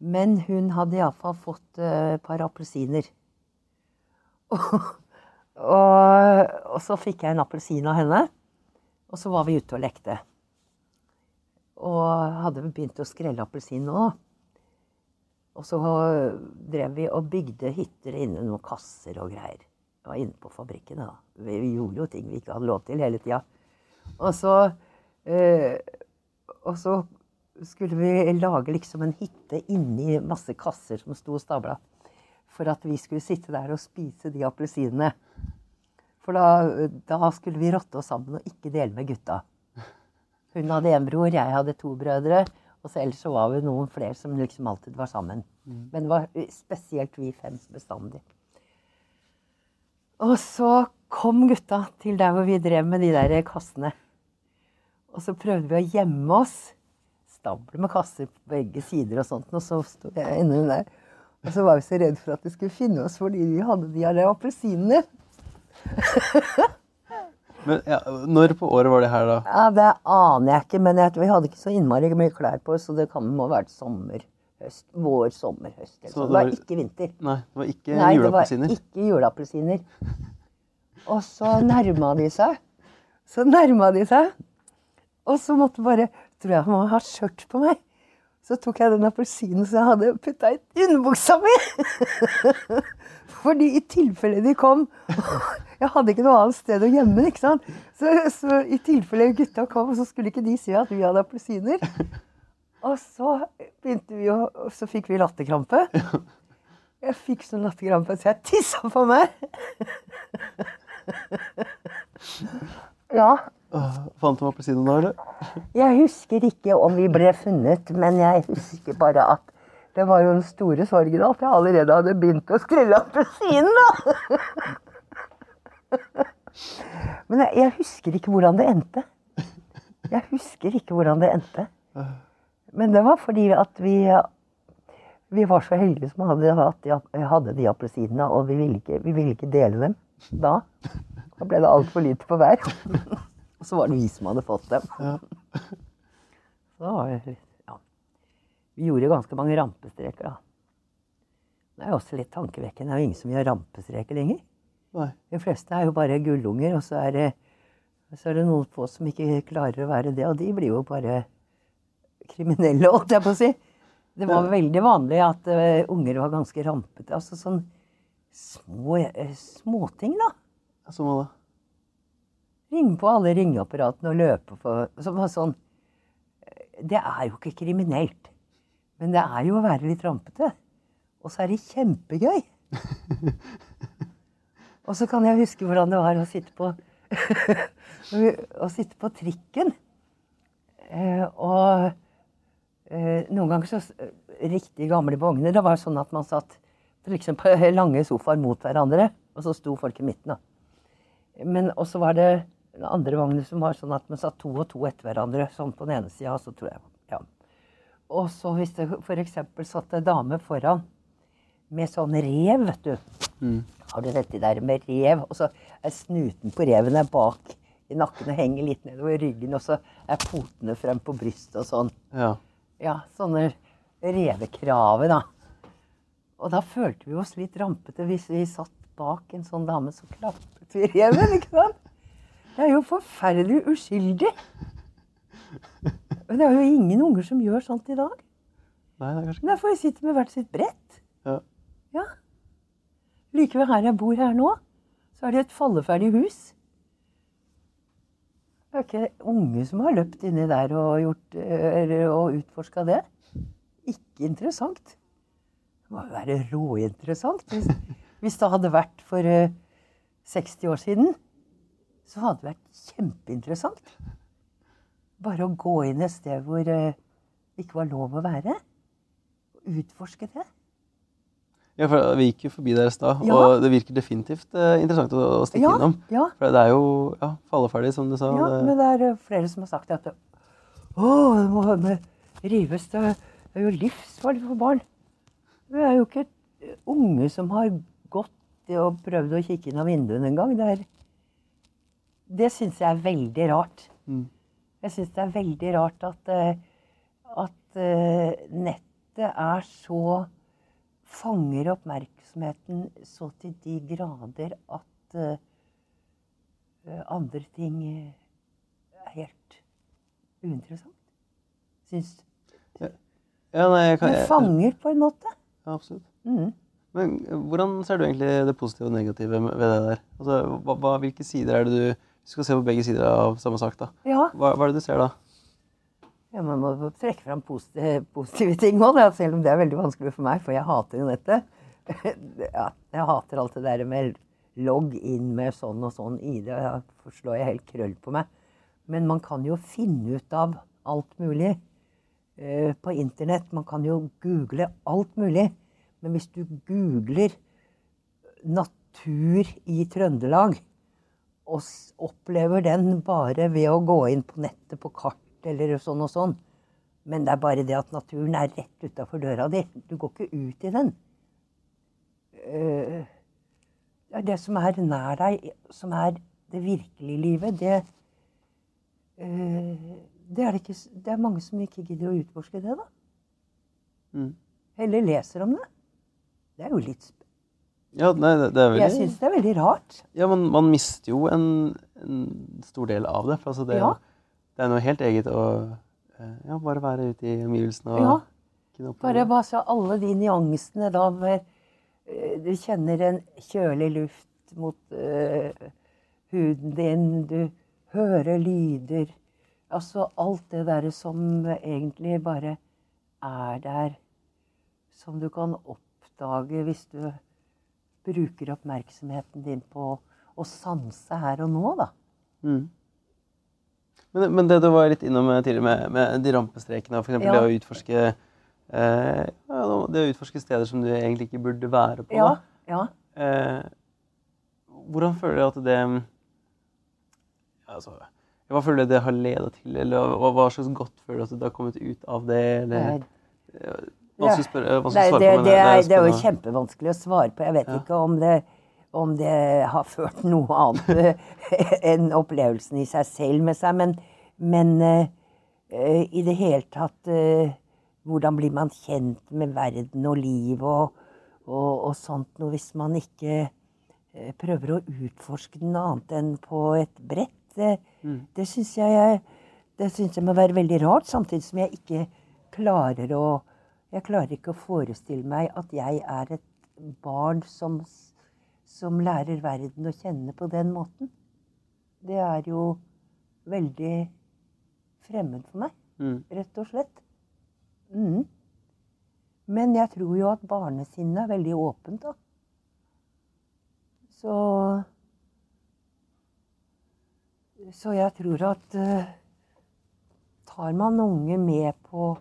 Men hun hadde iallfall fått et et par appelsiner. (laughs) og, og så fikk jeg en appelsin av henne. Og så var vi ute og lekte. Og hadde begynt å skrelle appelsin nå. Og så drev vi og bygde hytter inne noen kasser og greier. Det var inne på fabrikken. da. Vi, vi gjorde jo ting vi ikke hadde lov til hele tida. Og så eh, Og så skulle vi lage liksom en hytte inni masse kasser som sto stabla. For at vi skulle sitte der og spise de appelsinene. For da, da skulle vi rotte oss sammen og ikke dele med gutta. Hun hadde en bror, jeg hadde to brødre. Og så ellers så var vi noen flere som liksom alltid var sammen. Men det var spesielt vi fem bestandig. Og så kom gutta til der hvor vi drev med de der kassene. Og så prøvde vi å gjemme oss. Stable med kasser på begge sider og sånt. Og så sto jeg inne der. Og så var vi så redd for at de skulle finne oss fordi vi hadde de her appelsinene. Men ja, når på året var det her, da? Ja, Det aner jeg ikke, men jeg, vi hadde ikke så innmari mye klær på, så det kan må ha vært sommer, høst, vår, sommer, høst. eller Så sånn. det var ikke vinter. Nei, det var ikke Nei, det var juleappelsiner. ikke juleappelsiner. Og så nærma de seg. Så nærma de seg. Og så måtte bare Tror jeg må ha skjørt på meg. Så tok jeg den appelsinen som jeg hadde putta i underbuksa mi. (laughs) Fordi i tilfelle de kom Jeg hadde ikke noe annet sted å gjemme den. ikke sant? Så, så i tilfelle gutta kom, så skulle ikke de se at vi hadde appelsiner. Og så begynte vi å og Så fikk vi latterkrampe. Jeg fikk sånn latterkrampe så jeg tissa på meg. Ja. Fant du appelsinen da, eller? Jeg husker ikke om vi ble funnet, men jeg husker bare at det var jo den store sorgen at jeg allerede hadde begynt å skrelle appelsinen, da. (laughs) Men jeg, jeg husker ikke hvordan det endte. Jeg husker ikke hvordan det endte. Men det var fordi at vi vi var så heldige som hadde, hadde de appelsinene, og vi ville, ikke, vi ville ikke dele dem da. Da ble det altfor lite på hver. (laughs) Og så var det vi som hadde fått dem. (laughs) Så ja. Vi gjorde ganske mange rampestreker, da. Det er jo også litt tankevekkende. Det er jo ingen som gjør rampestreker lenger. Nei. De fleste er jo bare gullunger, og så er det, så er det noen få som ikke klarer å være det. Og de blir jo bare kriminelle, holdt jeg på å si. Det var veldig vanlig at uh, unger var ganske rampete. Altså sånn små uh, småting, da. Som hva da? Ringe på alle ringeapparatene og løpe på Som var sånn Det er jo ikke kriminelt. Men det er jo å være litt rampete. Og så er det kjempegøy. (laughs) og så kan jeg huske hvordan det var å sitte på (laughs) Å sitte på trikken. Eh, og eh, noen ganger så Riktig gamle vogner. Det var sånn at man satt liksom på (laughs) lange sofaer mot hverandre, og så sto folk i midten. da. Men også var det andre vogner som var sånn at man satt to og to etter hverandre. Sånn på den ene sida, så tror jeg ja. Og så hvis det f.eks. satt en dame foran med sånn rev, vet du. Har du dette der med rev? Og så er snuten på reven er bak i nakken og henger litt nedover ryggen, og så er potene frem på brystet og sånn. Ja. Ja, sånne revekraver, da. Og da følte vi oss litt rampete hvis vi satt bak en sånn dame, så klappet vi reven, ikke sant? Det er jo forferdelig uskyldig. Men det er jo ingen unger som gjør sånt i dag. Nei, det er kanskje Men Derfor vi sitter med hvert sitt brett. ja. Ja. Like ved her jeg bor her nå, så er det et falleferdig hus. Det er ikke unge som har løpt inni der og, gjort, og utforska det. Ikke interessant. Det må jo være råinteressant. Hvis, (laughs) hvis det hadde vært for eh, 60 år siden, så hadde det vært kjempeinteressant. Bare å gå inn et sted hvor eh, det ikke var lov å være. Utforske det. Ja, for vi gikk jo forbi der i stad, Ja. og det virker definitivt eh, interessant å, å stikke Ja, innom. ja. For det er jo ja, falleferdig, som du sa. Ja, det, men det er eh, flere som har sagt at det, å, det må det rives. Det er jo livsfarlig for barn. Det er jo ikke unge som har gått og prøvd å kikke inn av vinduene en gang. Det, er, det syns jeg er veldig rart. Mm. Jeg syns det er veldig rart at, eh, at eh, nettet er så Fanger oppmerksomheten så til de grader at eh, eh, andre ting eh, er helt uinteressant. Syns ja, nei, jeg kan, jeg, jeg, fanger på en måte. ja, absolutt. Mm. Men hvordan ser du egentlig det positive og negative ved det der? Altså, hva, hva, hvilke sider er det du du skal se på begge sider av samme sak, da. Ja, Hva, hva er det du ser da? Ja, man må trekke fram positive, positive ting òg, selv om det er veldig vanskelig for meg, for jeg hater jo nettet. (laughs) Ja, jeg hater alt det der med logg inn med sånn og sånn ID. Da forslår jeg helt krøll på meg. Men man kan jo finne ut av alt mulig eh, på internett. Man kan jo google alt mulig. Men hvis du googler 'natur i Trøndelag' og opplever den bare ved å gå inn på nettet på kart eller sånn og sånn. Men det er bare det at naturen er rett utafor døra di. Du går ikke ut i den. Eh, Det som er nær deg, som er det virkelige livet, det eh, det er, det, ikke, det er mange som ikke gidder å utforske det, da. Mm. Heller leser om det. Det er jo litt Ja, nei, det, det er veldig Jeg syns det er veldig rart. Ja, man, man mister jo en, en stor del av det. For altså det, Ja. Det er noe helt eget å eh, ja, bare være ute i omgivelsene og Ja. Bare så alle de nyansene da med eh, Du kjenner en kjølig luft mot uh, huden din, du hører lyder Altså alt det derre som egentlig bare er der, som du kan oppdage hvis du bruker oppmerksomheten din på å sanse her og nå, da. Mm. Men, men det du var litt innom eh, tidligere med, med de rampestrekene, f.eks. Ja. det å utforske eh, det å utforske steder som du egentlig ikke burde være på. Ja, ja. Eh, hvordan føler du at det altså, Hva føler du det har ledet til, eller hva, hva slags godt føler du at det har kommet ut av det? Eller, Det er- Vanskelig å spørre- vanskelig å svare det, på, men det, er, det er jo kjempevanskelig å svare på. Jeg vet ikke om det, om det har ført noe annet (laughs) enn opplevelsen i seg selv med seg. Men, men uh, i det hele tatt uh, Hvordan blir man kjent med verden og liv og, og, og sånt noe hvis man ikke eh, prøver å utforske den annet enn på et brett? Det, Mm. det syns jeg, det synes jeg må være veldig rart, samtidig som jeg ikke klarer å jeg klarer ikke å forestille meg at jeg er et barn som, som lærer verden å kjenne på den måten. Det er jo veldig fremmed for meg, Mm. rett og slett. Mm. Men jeg tror jo at barnesinnet er veldig åpent, da. Så Så jeg tror at uh, tar man unge med på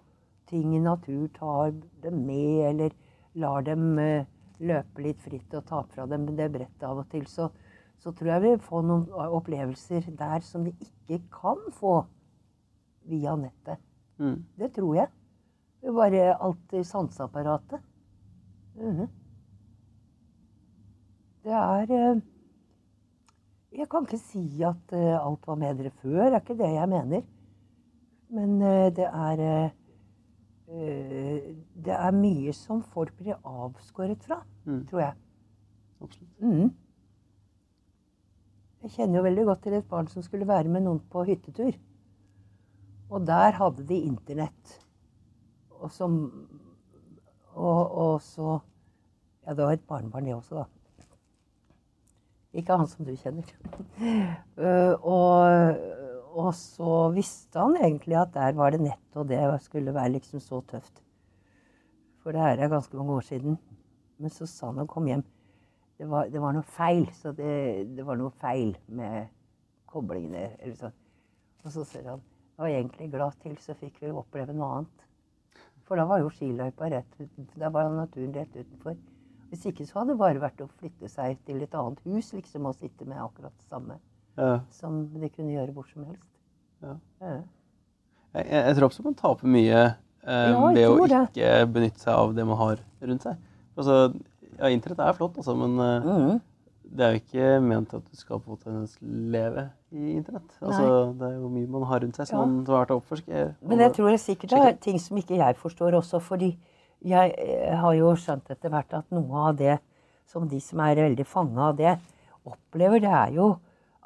ting i natur, tar dem med eller lar dem eh, løpe litt fritt og ta fra dem det brettet av og til, så, så tror jeg vi får noen opplevelser der som de ikke kan få via nettet. Mm. Det tror jeg. Det er bare alt i sanseapparatet. -hmm. Det er eh, Jeg kan ikke si at eh, alt var bedre før, det er ikke det jeg mener. Men eh, det er eh, eh, Det er mye som folk blir avskåret fra, Mm. tror jeg. Absolutt. Mm. Jeg kjenner jo veldig godt til et barn som skulle være med noen på hyttetur. Og der hadde de internett. Og, som, og, og så Ja, det var et barnebarn, det også, da. Ikke han som du kjenner. (laughs) Eh, og, og så visste han egentlig at der var det nett, og det skulle være liksom så tøft. For det her er ganske mange år siden. Men så sa han han kom hjem det var, det var noe feil. Så det, det var noe feil med koblingene. Eller sånn. Og så sier han jeg var egentlig glad til, så fikk vi oppleve noe annet. For da var jo skiløypa rett utenfor. Da var naturen rett utenfor. Hvis ikke så hadde det bare vært å flytte seg til et annet hus liksom, og sitte med akkurat det samme Ja. som de kunne gjøre hvor som helst. Ja. Ja. Jeg, jeg, jeg tror også man taper mye eh, ved å det. ikke benytte seg av det man har rundt seg. Altså, ja, Internett er flott, altså, men eh, mm. det er jo ikke ment at du skal på en leve i internett. Altså, det er jo mye man har rundt seg som man har vært å oppforske. Men jeg tror det sikkert det er ting som ikke jeg forstår også. fordi jeg eh, har jo skjønt etter hvert at noe av det som de som er veldig fanga av det, opplever, det er jo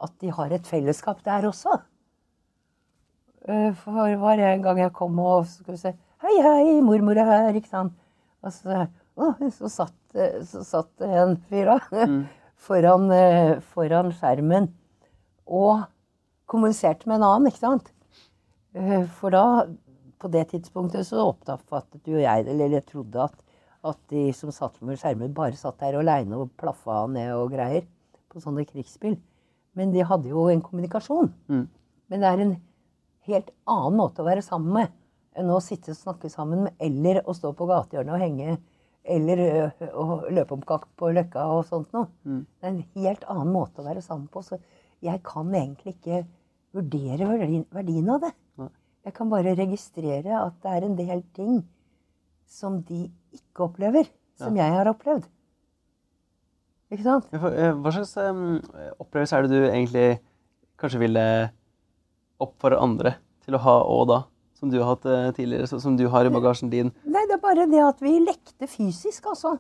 at de har et fellesskap der også. Eh, For var en gang jeg kom og skulle si Hei, hei, mormor er her, ikke sant. Og så, å, så, satt, eh, så satt en fyr da (laughs) foran, eh, foran skjermen og kommuniserte med en annen, ikke sant. For da, på det tidspunktet, så oppfattet jo jeg det, eller jeg trodde at, at de som satt med skjermer, bare satt der aleine og plaffa ned og greier på sånne krigsspill. Men de hadde jo en kommunikasjon. Mm. Men det er en helt annen måte å være sammen med enn å sitte og snakke sammen med, eller å stå på gatehjørnet og henge, eller å løpe om kakk på Løkka og sånt noe. Mm. Det er en helt annen måte å være sammen på. Så jeg kan egentlig ikke vurdere verdien, av det. Nei. Jeg kan bare registrere at det er en del ting som de ikke opplever, som jeg har opplevd. Ikke sant? Eh, Hva slags um, opplevelse er det du egentlig kanskje ville oppfordre andre til å ha òg da? Som du har hatt eh, tidligere, så- som du har i bagasjen din? Nei, det er bare det at vi lekte fysisk, altså.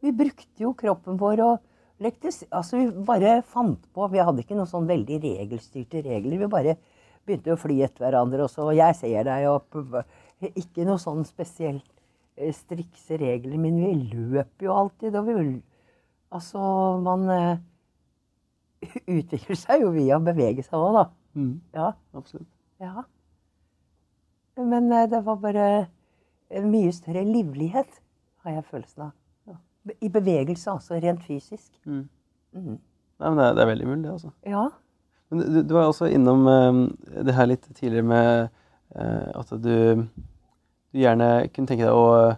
Vi brukte jo kroppen vår og lekte Altså, vi bare fant på Vi hadde ikke noen sånn veldig regelstyrte regler. Vi bare begynte å fly etter hverandre, og så 'Jeg ser deg', og Ikke noe sånn spesielt eh, strikse regler, men vi løp jo alltid, og vi Altså, man uh, (laughs) utvikler seg jo via å bevege seg òg, da. Mm, Ja. absolutt. Ja. Men uh, det var bare en mye større livlighet, har jeg følelsen av. Ja. I bevegelse, altså. Rent fysisk. Mm. Mm. Nei, men det er, det er veldig mulig, det. altså. Ja. Men du, du var også innom uh, det her litt tidligere med eh, at du, du gjerne kunne tenke deg å eh,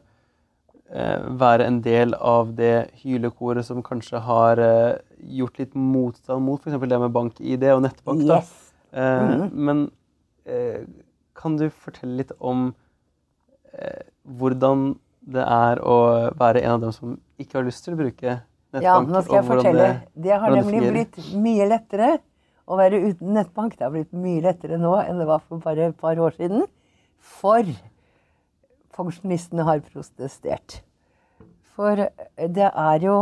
være en del av det hylekoret som kanskje har eh, gjort litt motstand mot f.eks. det med bank-ID og nettbank. Yes. Mm. Mhm. Men eh, kan du fortelle litt om eh, hvordan det er å være en av dem som ikke har lyst til å bruke nettbank? Ja, nå skal jeg fortelle. Det, har nemlig det blitt mye lettere å være uten nettbank. Det har blitt mye lettere nå enn det var for bare et par år siden. For pensjonistene har protestert. For det er jo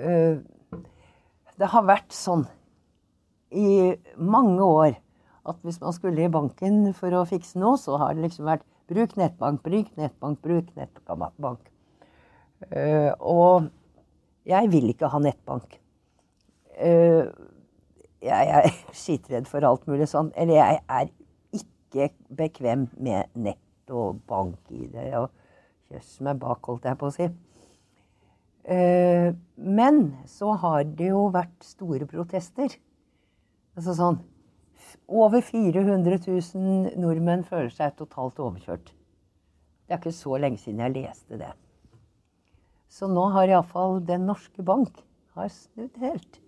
øh, Det har vært sånn i mange år at hvis man skulle i banken for å fikse noe, så har det liksom vært bruk nettbank, bruk nettbank, bruk nettbank. Eh, og jeg vil ikke ha nettbank. Eh, jeg er (laughs) skitredd for alt mulig sånn. Eller jeg er ikke bekvem med nett og bank i det. Og kjøss meg bak, holdt jeg på å si. Eh, men så har det jo vært store protester. Altså sånn Over 400 000 nordmenn føler seg totalt overkjørt. Det er ikke så lenge siden jeg leste det. Så nå har iallfall Den norske bank har snudd helt.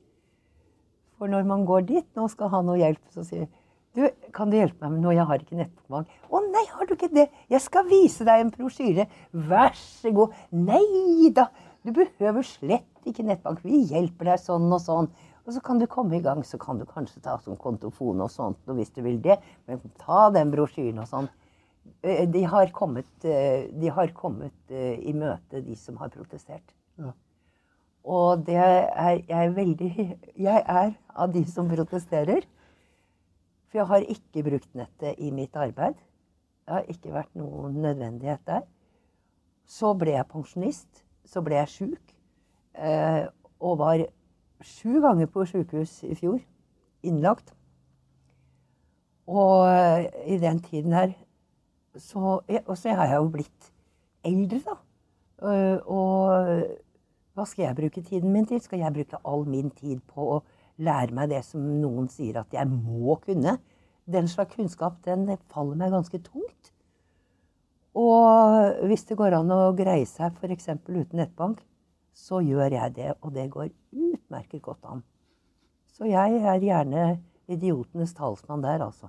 For når man går dit, nå skal ha noe hjelp, så sier du, kan du hjelpe meg med noe? Jeg har ikke nettbank. Å nei, har du ikke det? Jeg skal vise deg en brosjyre. Vær så god. Nei da, du behøver slett ikke nettbank. Vi hjelper deg sånn og sånn. Og så kan du komme i gang. Så kan du kanskje ta som kontofon og sånt hvis du vil det. Men ta den brosjyren og sånn. Eh, de har kommet, eh, de har kommet eh, i møte, de som har protestert. Ja. Og det er jeg er veldig Jeg er av de som protesterer. For jeg har ikke brukt nettet i mitt arbeid. Det har ikke vært noen nødvendighet der. Så ble jeg pensjonist. Så ble jeg sjuk. Eh, og var sju ganger på sjukehus i fjor. Innlagt. Og eh, i den tiden her så Og så har jeg jo blitt eldre, da. Eh, og hva skal jeg bruke tiden min til? Skal jeg bruke all min tid på å lære meg det som noen sier at jeg må kunne? Den slags kunnskap den faller meg ganske tungt. Og hvis det går an å greie seg f.eks. uten nettbank, så gjør jeg det. Og det går utmerket godt an. Så jeg er gjerne idiotenes talsmann der, altså.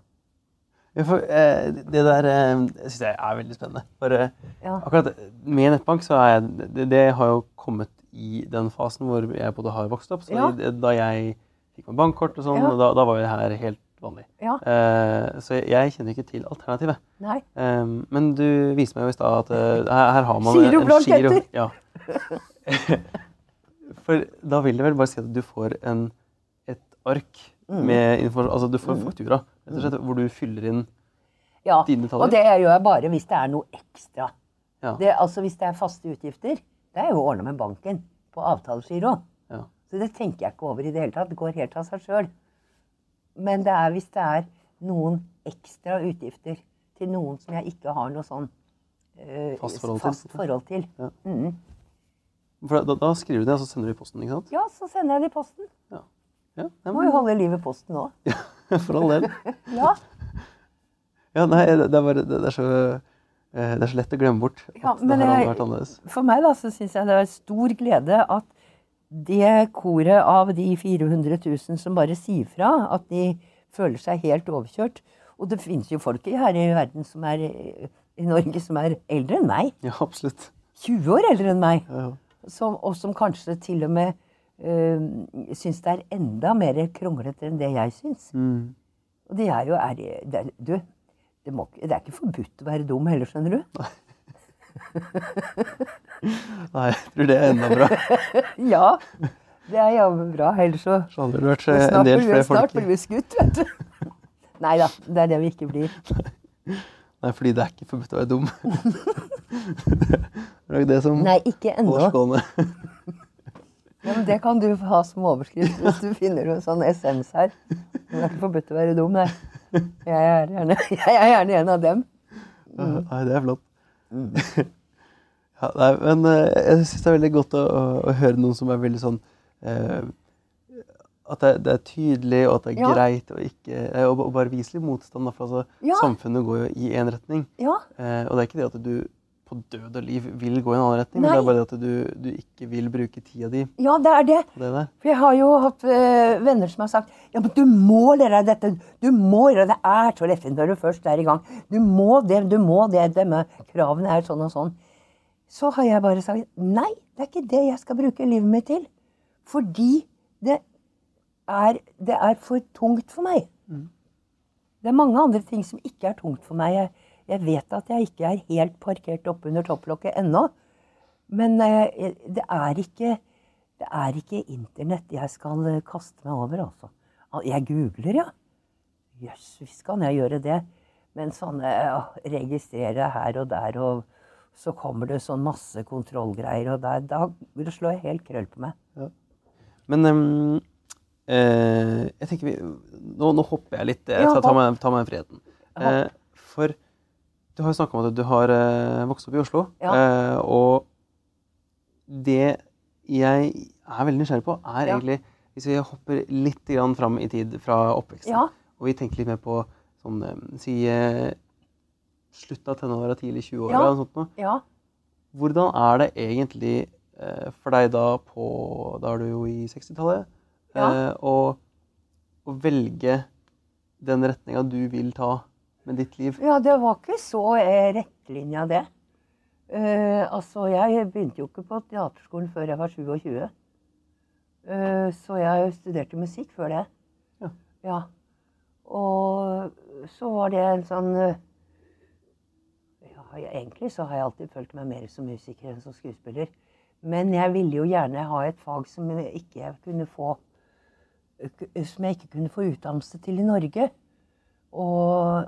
Ja, for, eh, det der eh, syns jeg er veldig spennende. For eh, Ja. akkurat med nettbank så er jeg det, det har jo kommet i den fasen hvor jeg både har vokst opp. Så Ja. da jeg fikk meg bankkort og sånn, Ja. da, da var jo det her helt vanlig. Ja. Eh, så jeg kjenner ikke til alternativet. Nei. Eh, men du viste meg jo i stad at eh, her, her har man giro en giro. Ja. (laughs) For da vil det vel bare si at du får en, et ark Mm. med informasjon Altså du får faktura, rett og slett, hvor du fyller inn Ja, Dine detaljer? og det gjør jeg bare hvis det er noe ekstra. Ja. Det, altså Hvis det er faste utgifter, det er jo ordna med banken på avtalegiro. Ja. Så det tenker jeg ikke over i det hele tatt. Det går helt av seg sjøl. Men det er hvis det er noen ekstra utgifter til noen som jeg ikke har noe sånn eh, Fast forhold til. fast forhold til. Ja. Mm. Da, da skriver du det, og så sender du i posten, ikke sant? Ja, så sender jeg det i posten. Ja. Ja, ja, Må jo holde liv i posten òg. (laughs) Ja, for all del. (laughs) Ja. Ja, nei, det, er bare, det, er så, eh, det er så lett å glemme bort at Ja, det men her hadde vært annerledes. For meg da, så syns jeg det er stor glede at det koret av de 400 000 som bare sier fra at de føler seg helt overkjørt Og det finnes jo folk her i verden som er i Norge som er eldre enn meg. Ja, absolutt. 20 år eldre enn meg. Ja, ja. Som, og som kanskje til og med øh, syns det er enda mer kronglete enn det jeg syns. Mm. Og det er jo er, det Du, det, må, det er ikke forbudt å være dum heller, skjønner du. Nei, (laughs) jeg tror det er enda bra. (laughs) Ja, det er jammen bra. Ellers så Så hadde det vært eh, en del blir vi, snart blir vi skutt, vet du. (laughs) Nei da, det er det vi ikke blir. (laughs) Nei, fordi det er ikke forbudt å være dum. det er det som Nei, ikke ennå. Ja, men det kan du ha som overskrift hvis du finner en sånn essens her. Det er ikke forbudt å være dum, nei. Jeg er gjerne, jeg er gjerne en av dem. Mm. Nei, det er flott. Ja, nei, men eh, jeg syns det er veldig godt å, å, å høre noen som er veldig sånn eh, At det, det er tydelig, og at det er Ja. greit å ikke og, å, å bare vise litt motstand. For altså, Ja. Samfunnet går jo i én retning. Ja, Eh, og det er ikke det at du på død og liv vil gå i en annen retning, men Nei. det er bare det at du, du ikke vil bruke tida di ja, det er det. det der. For jeg har jo hatt øh, venner som har sagt ja, men du må lære deg dette. Du må gjøre det. Det er så lettvint når du først er i gang. Du må det, du må det. med kravene er sånn og sånn. Så har jeg bare sagt nei, det er ikke det jeg skal bruke livet mitt til. Fordi det er, det er for tungt for meg. Det er mange andre ting som ikke er tungt for meg. Jeg, jeg vet at jeg ikke er helt parkert oppunder topplokket ennå. Men eh, det er ikke det er ikke internett jeg skal eh, kaste meg over, altså. Jeg googler, ja. Jøss, visst kan jeg gjøre det. Men sånne ja, registrere her og der, og så kommer det sånn masse kontrollgreier, og der, da vil det slå helt krøll på meg. Men um, eh, jeg tenker vi Nå, nå hopper jeg litt. Jeg Ja, tar, meg, tar meg friheten. Eh, for du har jo snakka om at du har eh, vokst opp i Oslo. Ja. Eh, og det jeg er veldig nysgjerrig på, er Ja. egentlig Hvis vi hopper litt grann fram i tid fra oppveksten, Ja. og vi tenker litt mer på sånn eh, Si slutt av tenåra, tidlig 20-åra Ja. sånt noe. Ja. Hvordan er det egentlig eh, for deg da på Da er du jo i 60-tallet. Ja. Eh, og å velge den retninga du vil ta med ditt liv. Ja, det var ikke så eh, rettlinja, det. Eh, altså, jeg begynte jo ikke på teaterskolen før jeg var 27. Eh, så jeg studerte musikk før det. Ja. ja. Og så var det en sånn eh, ja, jeg- Egentlig så har jeg alltid følt meg mer som musiker enn som skuespiller. Men jeg ville jo gjerne ha et fag som jeg ikke kunne få Som jeg ikke kunne få utdannelse til i Norge. Og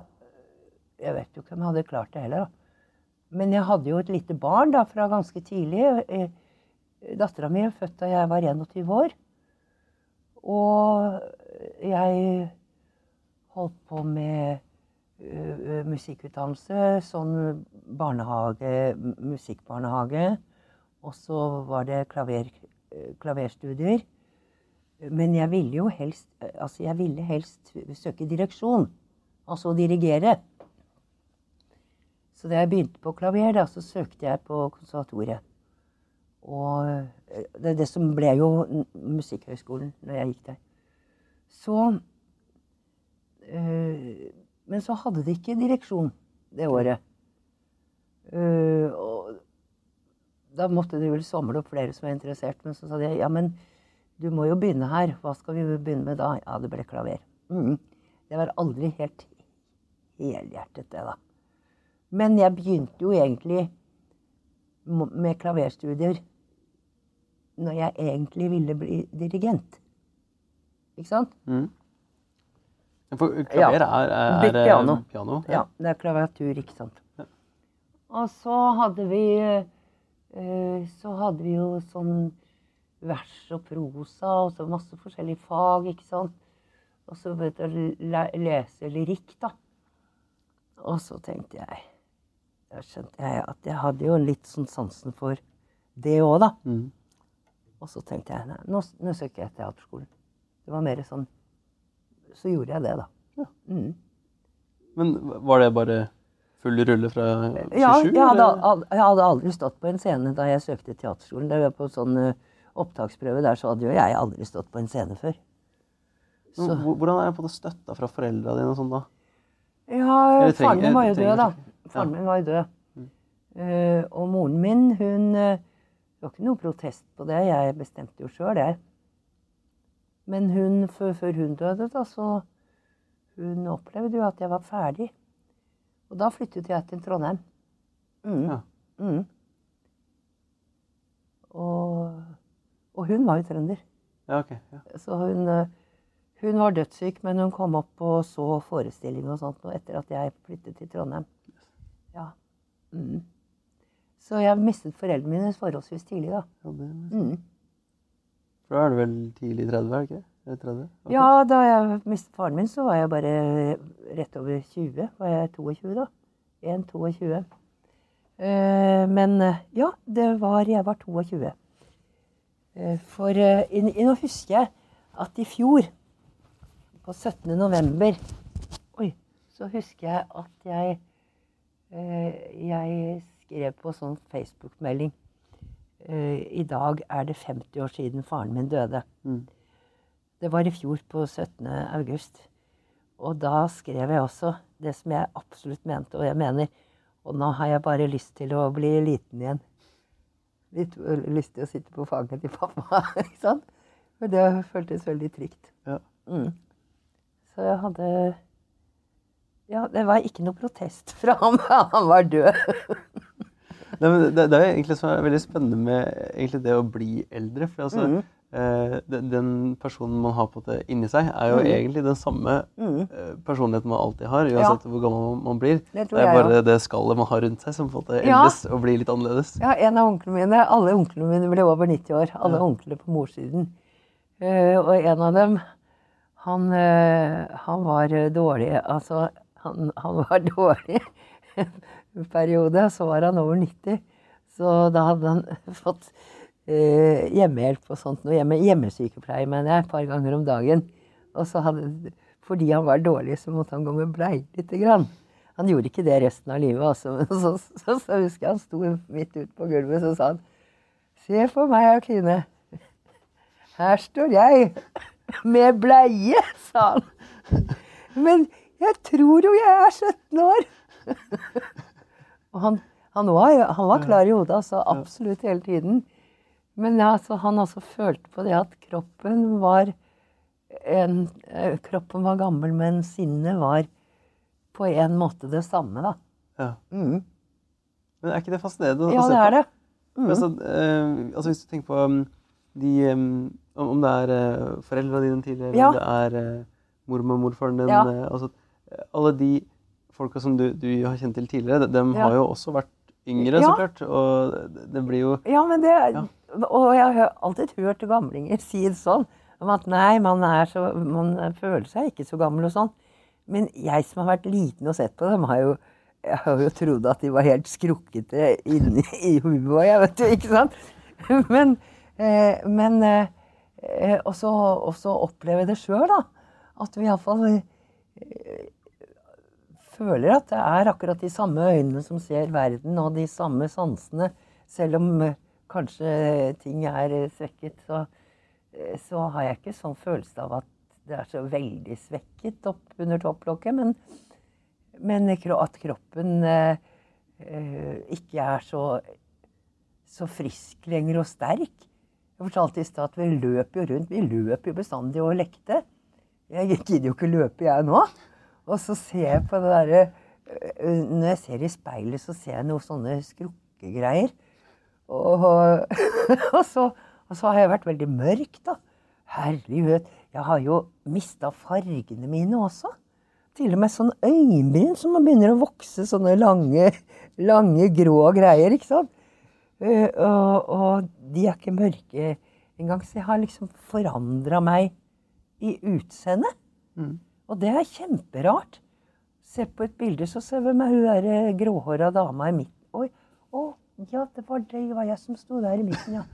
jeg vet jo ikke om jeg hadde klart det heller, da. Men jeg hadde jo et lite barn da, fra ganske tidlig. Eh, Dattera mi er født da jeg var 21 år. Og jeg holdt på med musikkutdannelse, sånn barnehage, musikkbarnehage. Og så var det klaver, klaverstudier. Men jeg ville jo helst Altså, jeg ville helst søke direksjon. Altså dirigere. Så da jeg begynte på klaver, da, så søkte jeg på konservatoriet. Og det, det som ble jo Musikkhøgskolen når jeg gikk der. Så eh, Men så hadde de ikke direksjon det året. Uh, og da måtte de vel samle opp flere som var interessert. Men så sa de ja, men du må jo begynne her. Hva skal vi begynne med da? Ja, det ble klaver. Mm. Det var aldri helt helhjertet, det, da. Men jeg begynte jo egentlig med klaverstudier når jeg egentlig ville bli dirigent. Ikke sant? Mm. For klaver er, er, er piano. piano. Ja, det er klaviatur, ikke sant. Ja. Og så hadde vi eh, Så hadde vi jo sånn vers og prosa og så masse forskjellige fag, ikke sant. Og så vet du, le- lese lyrikk, da. Og så tenkte jeg Da skjønte jeg at jeg hadde jo litt sånn sansen for det òg, da. Mm. Og så tenkte jeg nei, nå, nå søker jeg teaterskolen. Det var mer sånn Så gjorde jeg det, da. Ja. Mm. Men var det bare full rulle fra 27? Ja, jeg hadde, jeg hadde aldri stått på en scene da jeg søkte teaterskolen. Det var på sånn eh, opptaksprøve der, så hadde jo jeg aldri stått på en scene før. Så, Hvordan er det på det støtta fra foreldra dine og sånn, da? ja, faren min var jo død, da. ikke- Faren min var jo død. Mm. Eh, og moren min, hun eh, Det var ikke noe protest på det. Jeg bestemte jo sjøl, jeg. Men hun, før, hun døde, da, så Hun opplevde jo at jeg var ferdig. Og da flyttet jeg til Trondheim. Mm. Ja. Mm. Og, og hun var jo trønder. Ja, okay, Ja. Så hun, hun var dødssyk, men hun kom opp og så forestilling og sånt og etter at jeg flyttet til Trondheim. Ja. Mm. Så jeg mistet foreldrene mine forholdsvis tidlig, da. Ja, det, Mm. For da er du vel tidlig 30, er det ikke? det? 30? Okay. Ja, da jeg mistet faren min, så var jeg bare rett over 20. Var jeg 22 da? 1-22. Eh, men eh, ja, det var Jeg var 22. Eh, for nå husker jeg at i fjor, på 17. november Oi, så husker jeg at jeg Jeg skrev på sånn Facebook-melding. Eh, I dag er det 50 år siden faren min døde. Mm. Det var i fjor, på 17. august. Og da skrev jeg også det som jeg absolutt mente, og jeg mener Og nå har jeg bare lyst til å bli liten igjen. Litt lyst til å sitte på fanget til pappa. (laughs) ikke sant? For det føltes veldig trygt. Ja. Mm. Så jeg hadde Ja, det var ikke noe protest fra ham. (laughs) Han var død. Det, det er jo egentlig som er veldig spennende med egentlig det å bli eldre. For altså, Mm. eh, den, den personen man har på det inni seg, er jo Mm. egentlig den samme Mm. eh, personligheten man alltid har, uansett hvor gammel man, blir. Det Det er bare det skallet man har rundt seg, som på en måte Ja. og blir litt annerledes. Ja, en av onklene mine, Alle onklene mine ble over 90 år. Alle Ja. onklene på morssiden. Uh, og en av dem, han, uh, han var dårlig. Altså, han, han var (laughs) dårlig en og Så var han over 90. Så da hadde han (laughs) fått eh, hjemmehjelp og sånt. Noe hjemme, hjemmesykepleie, mener jeg, et par ganger om dagen. Og så hadde, fordi han var dårlig, så måtte han gå med bleie lite grann. Han gjorde ikke det resten av livet, altså. (laughs) Men så, så, så husker jeg han sto midt ute på gulvet, så sa han Se på meg, Kine. Her står jeg med bleie, (laughs) sa han. Men jeg tror jo jeg er 17 år. Og han, han, var, han var klar i hodet, altså. Absolutt hele tiden. Men altså, han altså følte på det at kroppen var en, eh, Kroppen var gammel, men sinnet var på en måte det samme, da. Ja. Mm. Men er ikke det fascinerende å Ja, se det er det. Mm. Altså, eh, altså hvis du tenker på um, de um, om, det er uh, foreldrene dine tidligere, Ja. eller det er uh, mormor og morfaren din Ja. altså, Alle de folka som du, du har kjent til tidligere, de, de Ja. har jo også vært yngre, Ja. så klart. Og det, blir jo Ja, men det Ja. Og jeg har alltid hørt gamlinger (laughs) si det sånn. Om at nei, man, så, man føler seg ikke så gammel og sånn. Men jeg som har vært liten og sett på dem, har jo, jeg har jo trodd at de var helt skrukkete inni (laughs) i huet jeg vet jo, ikke sant? (laughs) Men, eh, men eh, eh, også, også oppleve det sjøl, da. At vi iallfall eh, føler at det er akkurat de samme øynene som ser verden, og de samme sansene. Selv om eh, kanskje ting er eh, svekket, så, eh, så har jeg ikke sånn følelse av at det er så veldig svekket opp under topplokket. Men, men at kroppen eh, eh, ikke er så, så frisk lenger og sterk. Jeg fortalte i stad at vi løp jo rundt. Vi løp jo bestandig og lekte. Jeg gidder jo ikke løpe, jeg nå. Og så ser jeg på det derre Når jeg ser i speilet, så ser jeg noen sånne skrukkegreier. Og, (laughs) og, så, og så har jeg vært veldig mørk, da. Herlighet. Jeg har jo mista fargene mine også. Til og med sånn øyenbryn som begynner å vokse, sånne lange, lange grå greier. ikke sant? Og, og de er ikke mørke engang. Så jeg har liksom forandra meg i utseendet. Mm. Og det er kjemperart. Se på et bilde, så ser vi meg hun der eh, gråhåra dama i midten. Oi, å, ja, det var det var jeg som sto der i midten, ja.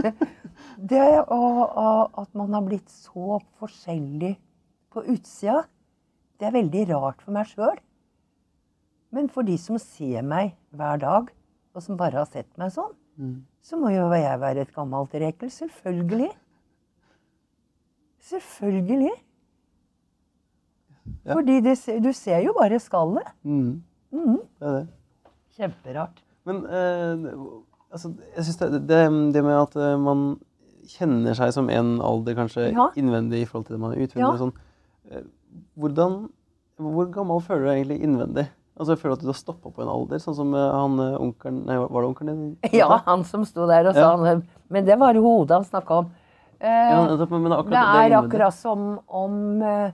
(laughs) det, og, og at man har blitt så forskjellig på utsida, det er veldig rart for meg sjøl. Men for de som ser meg hver dag, og som bare har sett meg sånn, Mm. så må jo jeg være et gammelt rekel. Selvfølgelig. Selvfølgelig. Ja. Fordi det, du ser jo bare skallet. Mm. Mm. Det det. Kjemperart. Men eh, altså, jeg syns det, det, det med at eh, man kjenner seg som en alder kanskje Ja. innvendig i forhold til det man er utvendig Ja. sånn. eh, hvordan, hvor gammel føler du deg egentlig innvendig? Altså, jeg føler at du har stoppa på en alder, sånn som eh, han onkelen Nei, var det onkelen din? (laughs) Ja, han som sto der og sa han Men det var hodet han snakka om. Eh, Ja, men, men akkurat det er akkurat som om eh,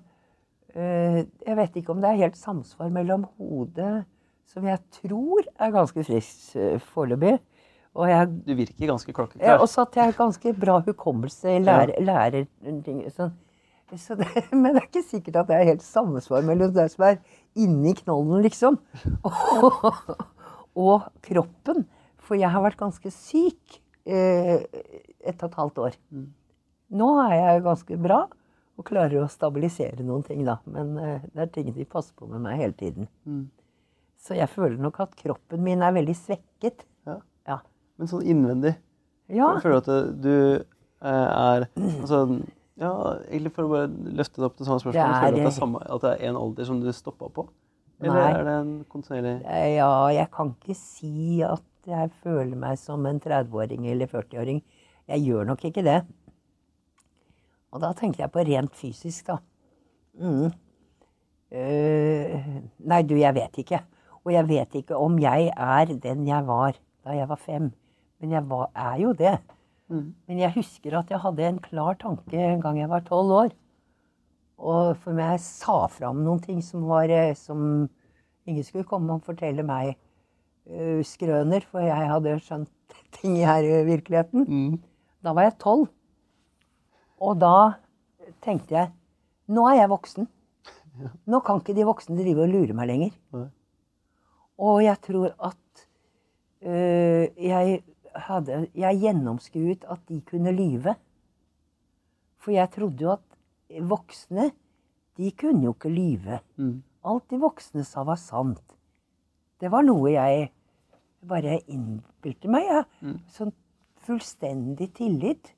Jeg vet ikke om det er helt samsvar mellom hodet, som jeg tror er ganske friskt uh, foreløpig, og jeg Du virker ganske klokkeklar. Og også at jeg har ganske bra hukommelse, lærer, lærer ting sånn. Så det, (laughs) men det er ikke sikkert at det er helt samsvar mellom det som er inni knollen, liksom, og, (laughs) og kroppen. For jeg har vært ganske syk eh, ett og et halvt år. Mm. Nå er jeg ganske bra og klarer å stabilisere noen ting, da. Men eh, det er ting de passer på med meg hele tiden. Mm. Så jeg føler nok at kroppen min er veldig svekket. Ja. Ja. Men sånn innvendig. ja. Jeg føler at du eh, er Altså, ja, egentlig for å bare løfte det opp til samme spørsmål, Det er- føler du at det er, samme, at det er en alder som du stoppa på? Eller Nei. er det en kontinuerlig Eh, Ja, jeg kan ikke si at jeg føler meg som en 30-åring eller 40-åring. Jeg gjør nok ikke det. Og da tenker jeg på rent fysisk, da. Mm. Uh, nei, du, jeg vet ikke. Og jeg vet ikke om jeg er den jeg var da jeg var fem. Men jeg var, er jo det. Mm. Men jeg husker at jeg hadde en klar tanke en gang jeg var tolv år. Og for meg sa fram noen ting som var eh, som ingen skulle komme og fortelle meg uh, skrøner, for jeg hadde skjønt (laughs) ting her i virkeligheten. Mm. Da var jeg tolv. Og da tenkte jeg nå er jeg voksen. Nå kan ikke de voksne drive og lure meg lenger. Og jeg tror at øh, jeg hadde Jeg gjennomskuet at de kunne lyve. For jeg trodde jo at voksne, de kunne jo ikke lyve. Mm. Alt de voksne sa, var sant. Det var noe jeg bare innbilte meg. Ja. Mm. Sånn fullstendig tillit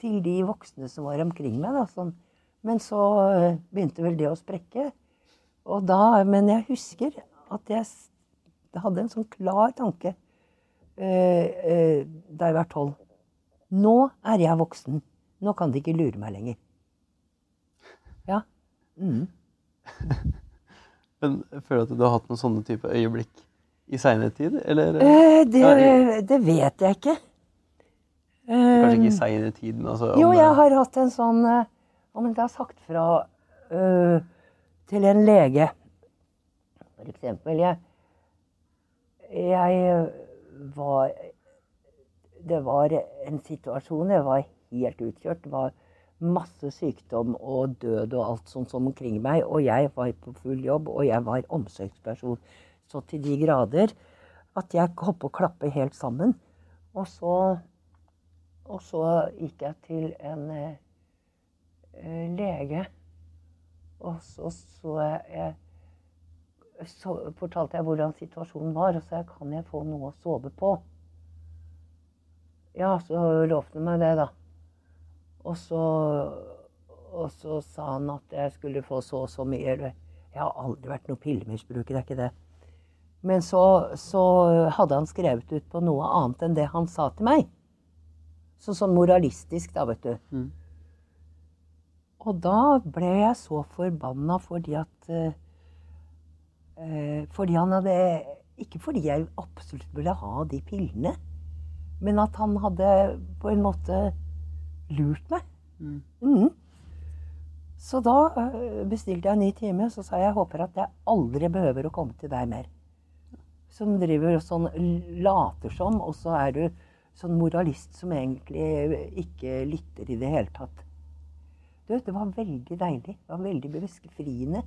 til de voksne som var omkring meg. Da, sånn. Men så eh, begynte vel det å sprekke. Og da, men jeg husker at jeg hadde en sånn klar tanke eh, eh, da jeg var tolv. Nå er jeg voksen. Nå kan de ikke lure meg lenger. Ja. Mm. (laughs) Men jeg føler at du har hatt noen sånne type øyeblikk i seinere tid, eller? Eh, det, det vet jeg ikke. Kanskje ikke Eh, i seinere tid, men altså Jo, jeg har hatt en sånn eh, Om jeg har sagt fra øh, til en lege For eksempel Jeg, jeg var Det var en situasjon Jeg var helt utkjørt. Det var masse sykdom og død og alt sånt som omkring meg. Og jeg var på full jobb, og jeg var omsorgsperson så til de grader at jeg holdt på å klappe helt sammen. Og så og så gikk jeg til en eh, lege, og så så jeg Så fortalte jeg hvordan situasjonen var, og så jeg kan jeg få noe å sove på. Ja, så lovte han meg det, da. Og så, og så sa han at jeg skulle få så og så mye. Jeg har aldri vært noe pillemisbruker, det er ikke det. Men så, så hadde han skrevet ut på noe annet enn det han sa til meg. Så sånn moralistisk, da, vet du. Mm. Og da ble jeg så forbanna fordi at eh, Fordi han hadde Ikke fordi jeg absolutt ville ha de pillene, men at han hadde på en måte lurt meg. Mm. Mm. Så da eh, bestilte jeg en ny time, så sa jeg jeg håper at jeg aldri behøver å komme til deg mer. Som driver og sånn later som, og så er du sånn moralist som egentlig ikke lytter i det hele tatt. Du vet, det var veldig deilig. Det var veldig befriende.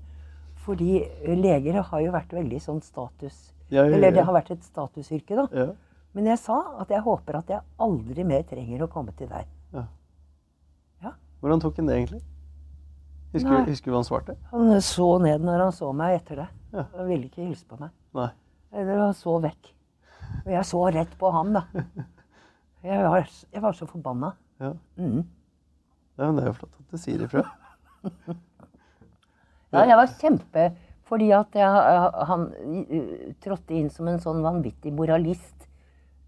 Fordi leger har jo vært veldig sånn status... Ja, ja, ja. Eller det har vært et statusyrke, da. Ja. Men jeg sa at jeg håper at jeg aldri mer trenger å komme til deg. ja. Ja. Hvordan tok han det, egentlig? Husker, Nei. husker du hva han svarte? Han så ned når han så meg etter det. Han ville ikke hilse på meg. Nei. Eller han så vekk. Og jeg så rett på ham, da. (laughs) Jeg var, jeg var så forbanna. Ja. Mm. ja, men det er jo flott at du sier ifra. (laughs) Ja, jeg var kjempe Fordi at jeg, han uh, trådte inn som en sånn vanvittig moralist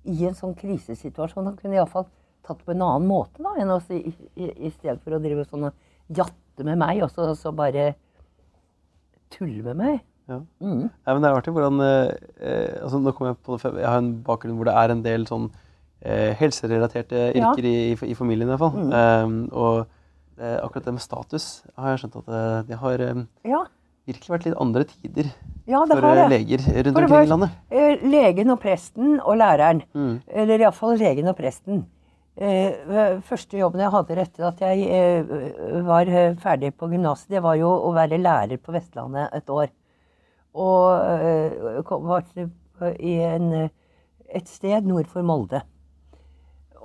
i en sånn krisesituasjon. Han kunne iallfall tatt på en annen måte da, enn oss, i, i, i stedet for å drive sånn og jatte med meg, og så, så bare tulle med meg. Ja. Mm. ja. men det er artig hvordan eh, eh, altså nå kommer Jeg på det, jeg har en bakgrunn hvor det er en del sånn eh, helserelaterte Ja. yrker i, i, i familien. i hvert fall. Um, og eh, akkurat det med status har jeg skjønt at det, det har eh, Ja, virkelig vært litt andre tider ja, det for har eh, det. leger rundt For omkring i landet. Eh, Legen og presten og læreren. Mm. Eller iallfall legen og presten. Eh, første jobben jeg hadde etter at jeg eh, var eh, ferdig på gymnaset, det var jo å være lærer på Vestlandet et år. Og eh, kom, var i en, eh, et sted nord for Molde.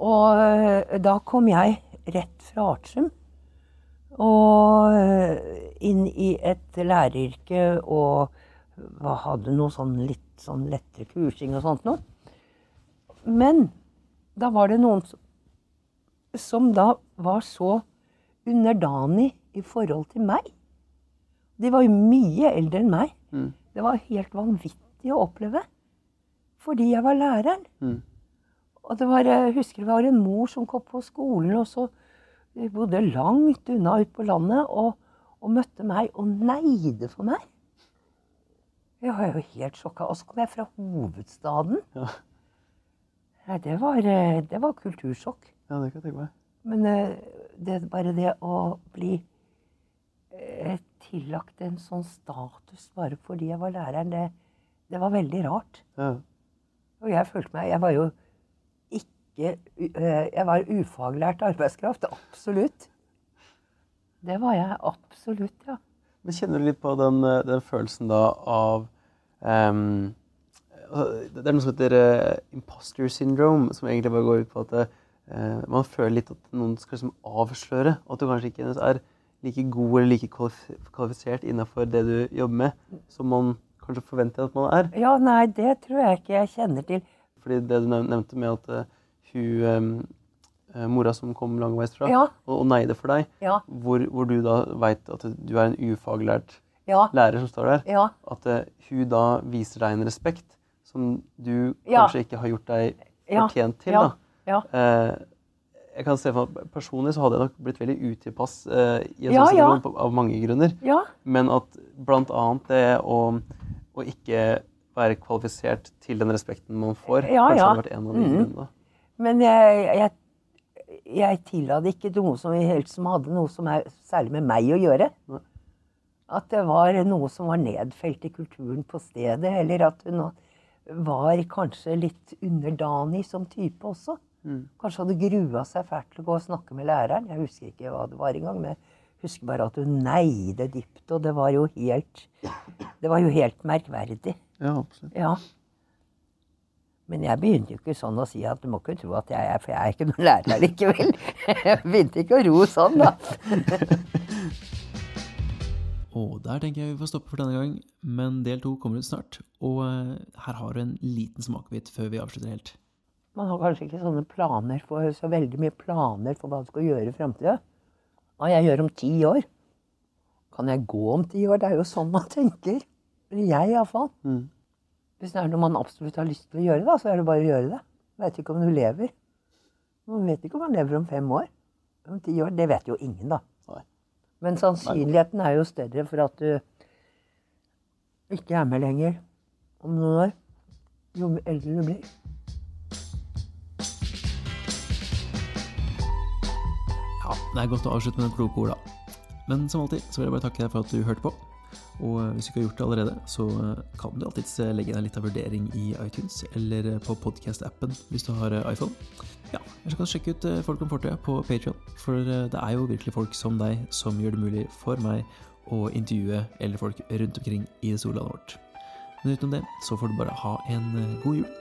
Og eh, da kom jeg rett fra Artsum og eh, inn i et læreryrke og hadde noe sånn litt sånn lettere kursing og sånt noe. Men da var det noen som, som da var så underdanig i forhold til meg. De var jo mye eldre enn meg. Mm. Det var helt vanvittig å oppleve. Fordi jeg var læreren. Mm. Og det var, jeg husker det var en mor som kom på skolen, og så vi bodde langt unna ute på landet, og, og møtte meg og neide for meg. Jeg var jo helt sjokka. Og så kom jeg fra hovedstaden. Ja. Nei, det var, eh, det var kultursjokk. ja, det kan jeg tenke meg. Men eh, det, bare det å bli eh, tillagt en sånn status bare fordi jeg var læreren, det, det var veldig rart. Ja. Og jeg følte meg Jeg var jo ikke eh, Jeg var ufaglært arbeidskraft. Absolutt. Det var jeg absolutt, ja. Men kjenner du litt på den, eh, den følelsen da av altså, Det er noe som heter uh, imposter syndrome, som egentlig bare går ut på at uh, man føler litt at noen skal liksom avsløre at du kanskje ikke er like god eller like kvalifisert innenfor det du jobber med, som man kanskje forventer at man er. Ja, nei, det tror jeg ikke jeg kjenner til. Fordi det du nevnte med at hun eh, mora som kom langveisfra Ja. og, og neide for deg, Ja. hvor, hvor du da veit at du er en ufaglært Ja. lærer som står der, Ja. at uh, hun da viser deg en respekt som du kanskje ikke har gjort deg fortjent til. Da. Ja. Eh, jeg kan se for meg, Personlig så hadde jeg nok blitt veldig utilpass eh, i en sånn situasjon av mange grunner. ja. Men at blant annet det å, å ikke være kvalifisert til den respekten man får, kanskje hadde vært en av de mm. grunnene. Men jeg, jeg, jeg tilla det ikke noe som, helt som hadde noe som er særlig med meg å gjøre. At det var noe som var nedfelt i kulturen på stedet, eller at hun var kanskje litt underdanig som type også. Mm. Kanskje hadde grua seg fælt til å gå og snakke med læreren. Jeg husker ikke hva det var engang, men jeg husker bare at hun neide dypt, og det var jo helt Det var jo helt merkverdig. Ja, absolutt. Ja. Men jeg begynte jo ikke sånn å si at du må ikke tro at jeg er For jeg er ikke noen lærer likevel. Jeg begynte ikke å ro sånn, da. (laughs) Og der tenker jeg vi får stoppe for denne gang, men del to kommer ut snart. Og eh, her har du en liten smakebit før vi avslutter helt. Man har kanskje ikke sånne planer for, så veldig mye planer for hva du skal gjøre i framtida. Hva jeg gjør om ti år. Kan jeg gå om ti år? Det er jo sånn man tenker. Eller jeg, iallfall. Mm. Hvis det er noe man absolutt har lyst til å gjøre, da, så er det bare å gjøre det. Veit ikke om du lever. Man vet ikke om man lever om fem år. Om ti år. Det vet jo ingen, da. Men sannsynligheten er jo større for at du ikke er med lenger om noen år. Jo eldre du blir. Ja, det er godt å avslutte med noen kloke ord, da. Men som alltid så vil jeg bare takke deg for at du hørte på. Og eh, hvis du ikke har gjort det allerede, så eh, kan du alltids eh, legge deg litt av vurdering i iTunes eller på podcast-appen hvis du har iPhone. Ja, eller så kan du sjekke ut Folk om fortøyet på Patreon, for det er jo virkelig folk som deg som gjør det mulig for meg å intervjue eller folk rundt omkring i det store landet vårt. Men utenom det så får du bare ha en god jul.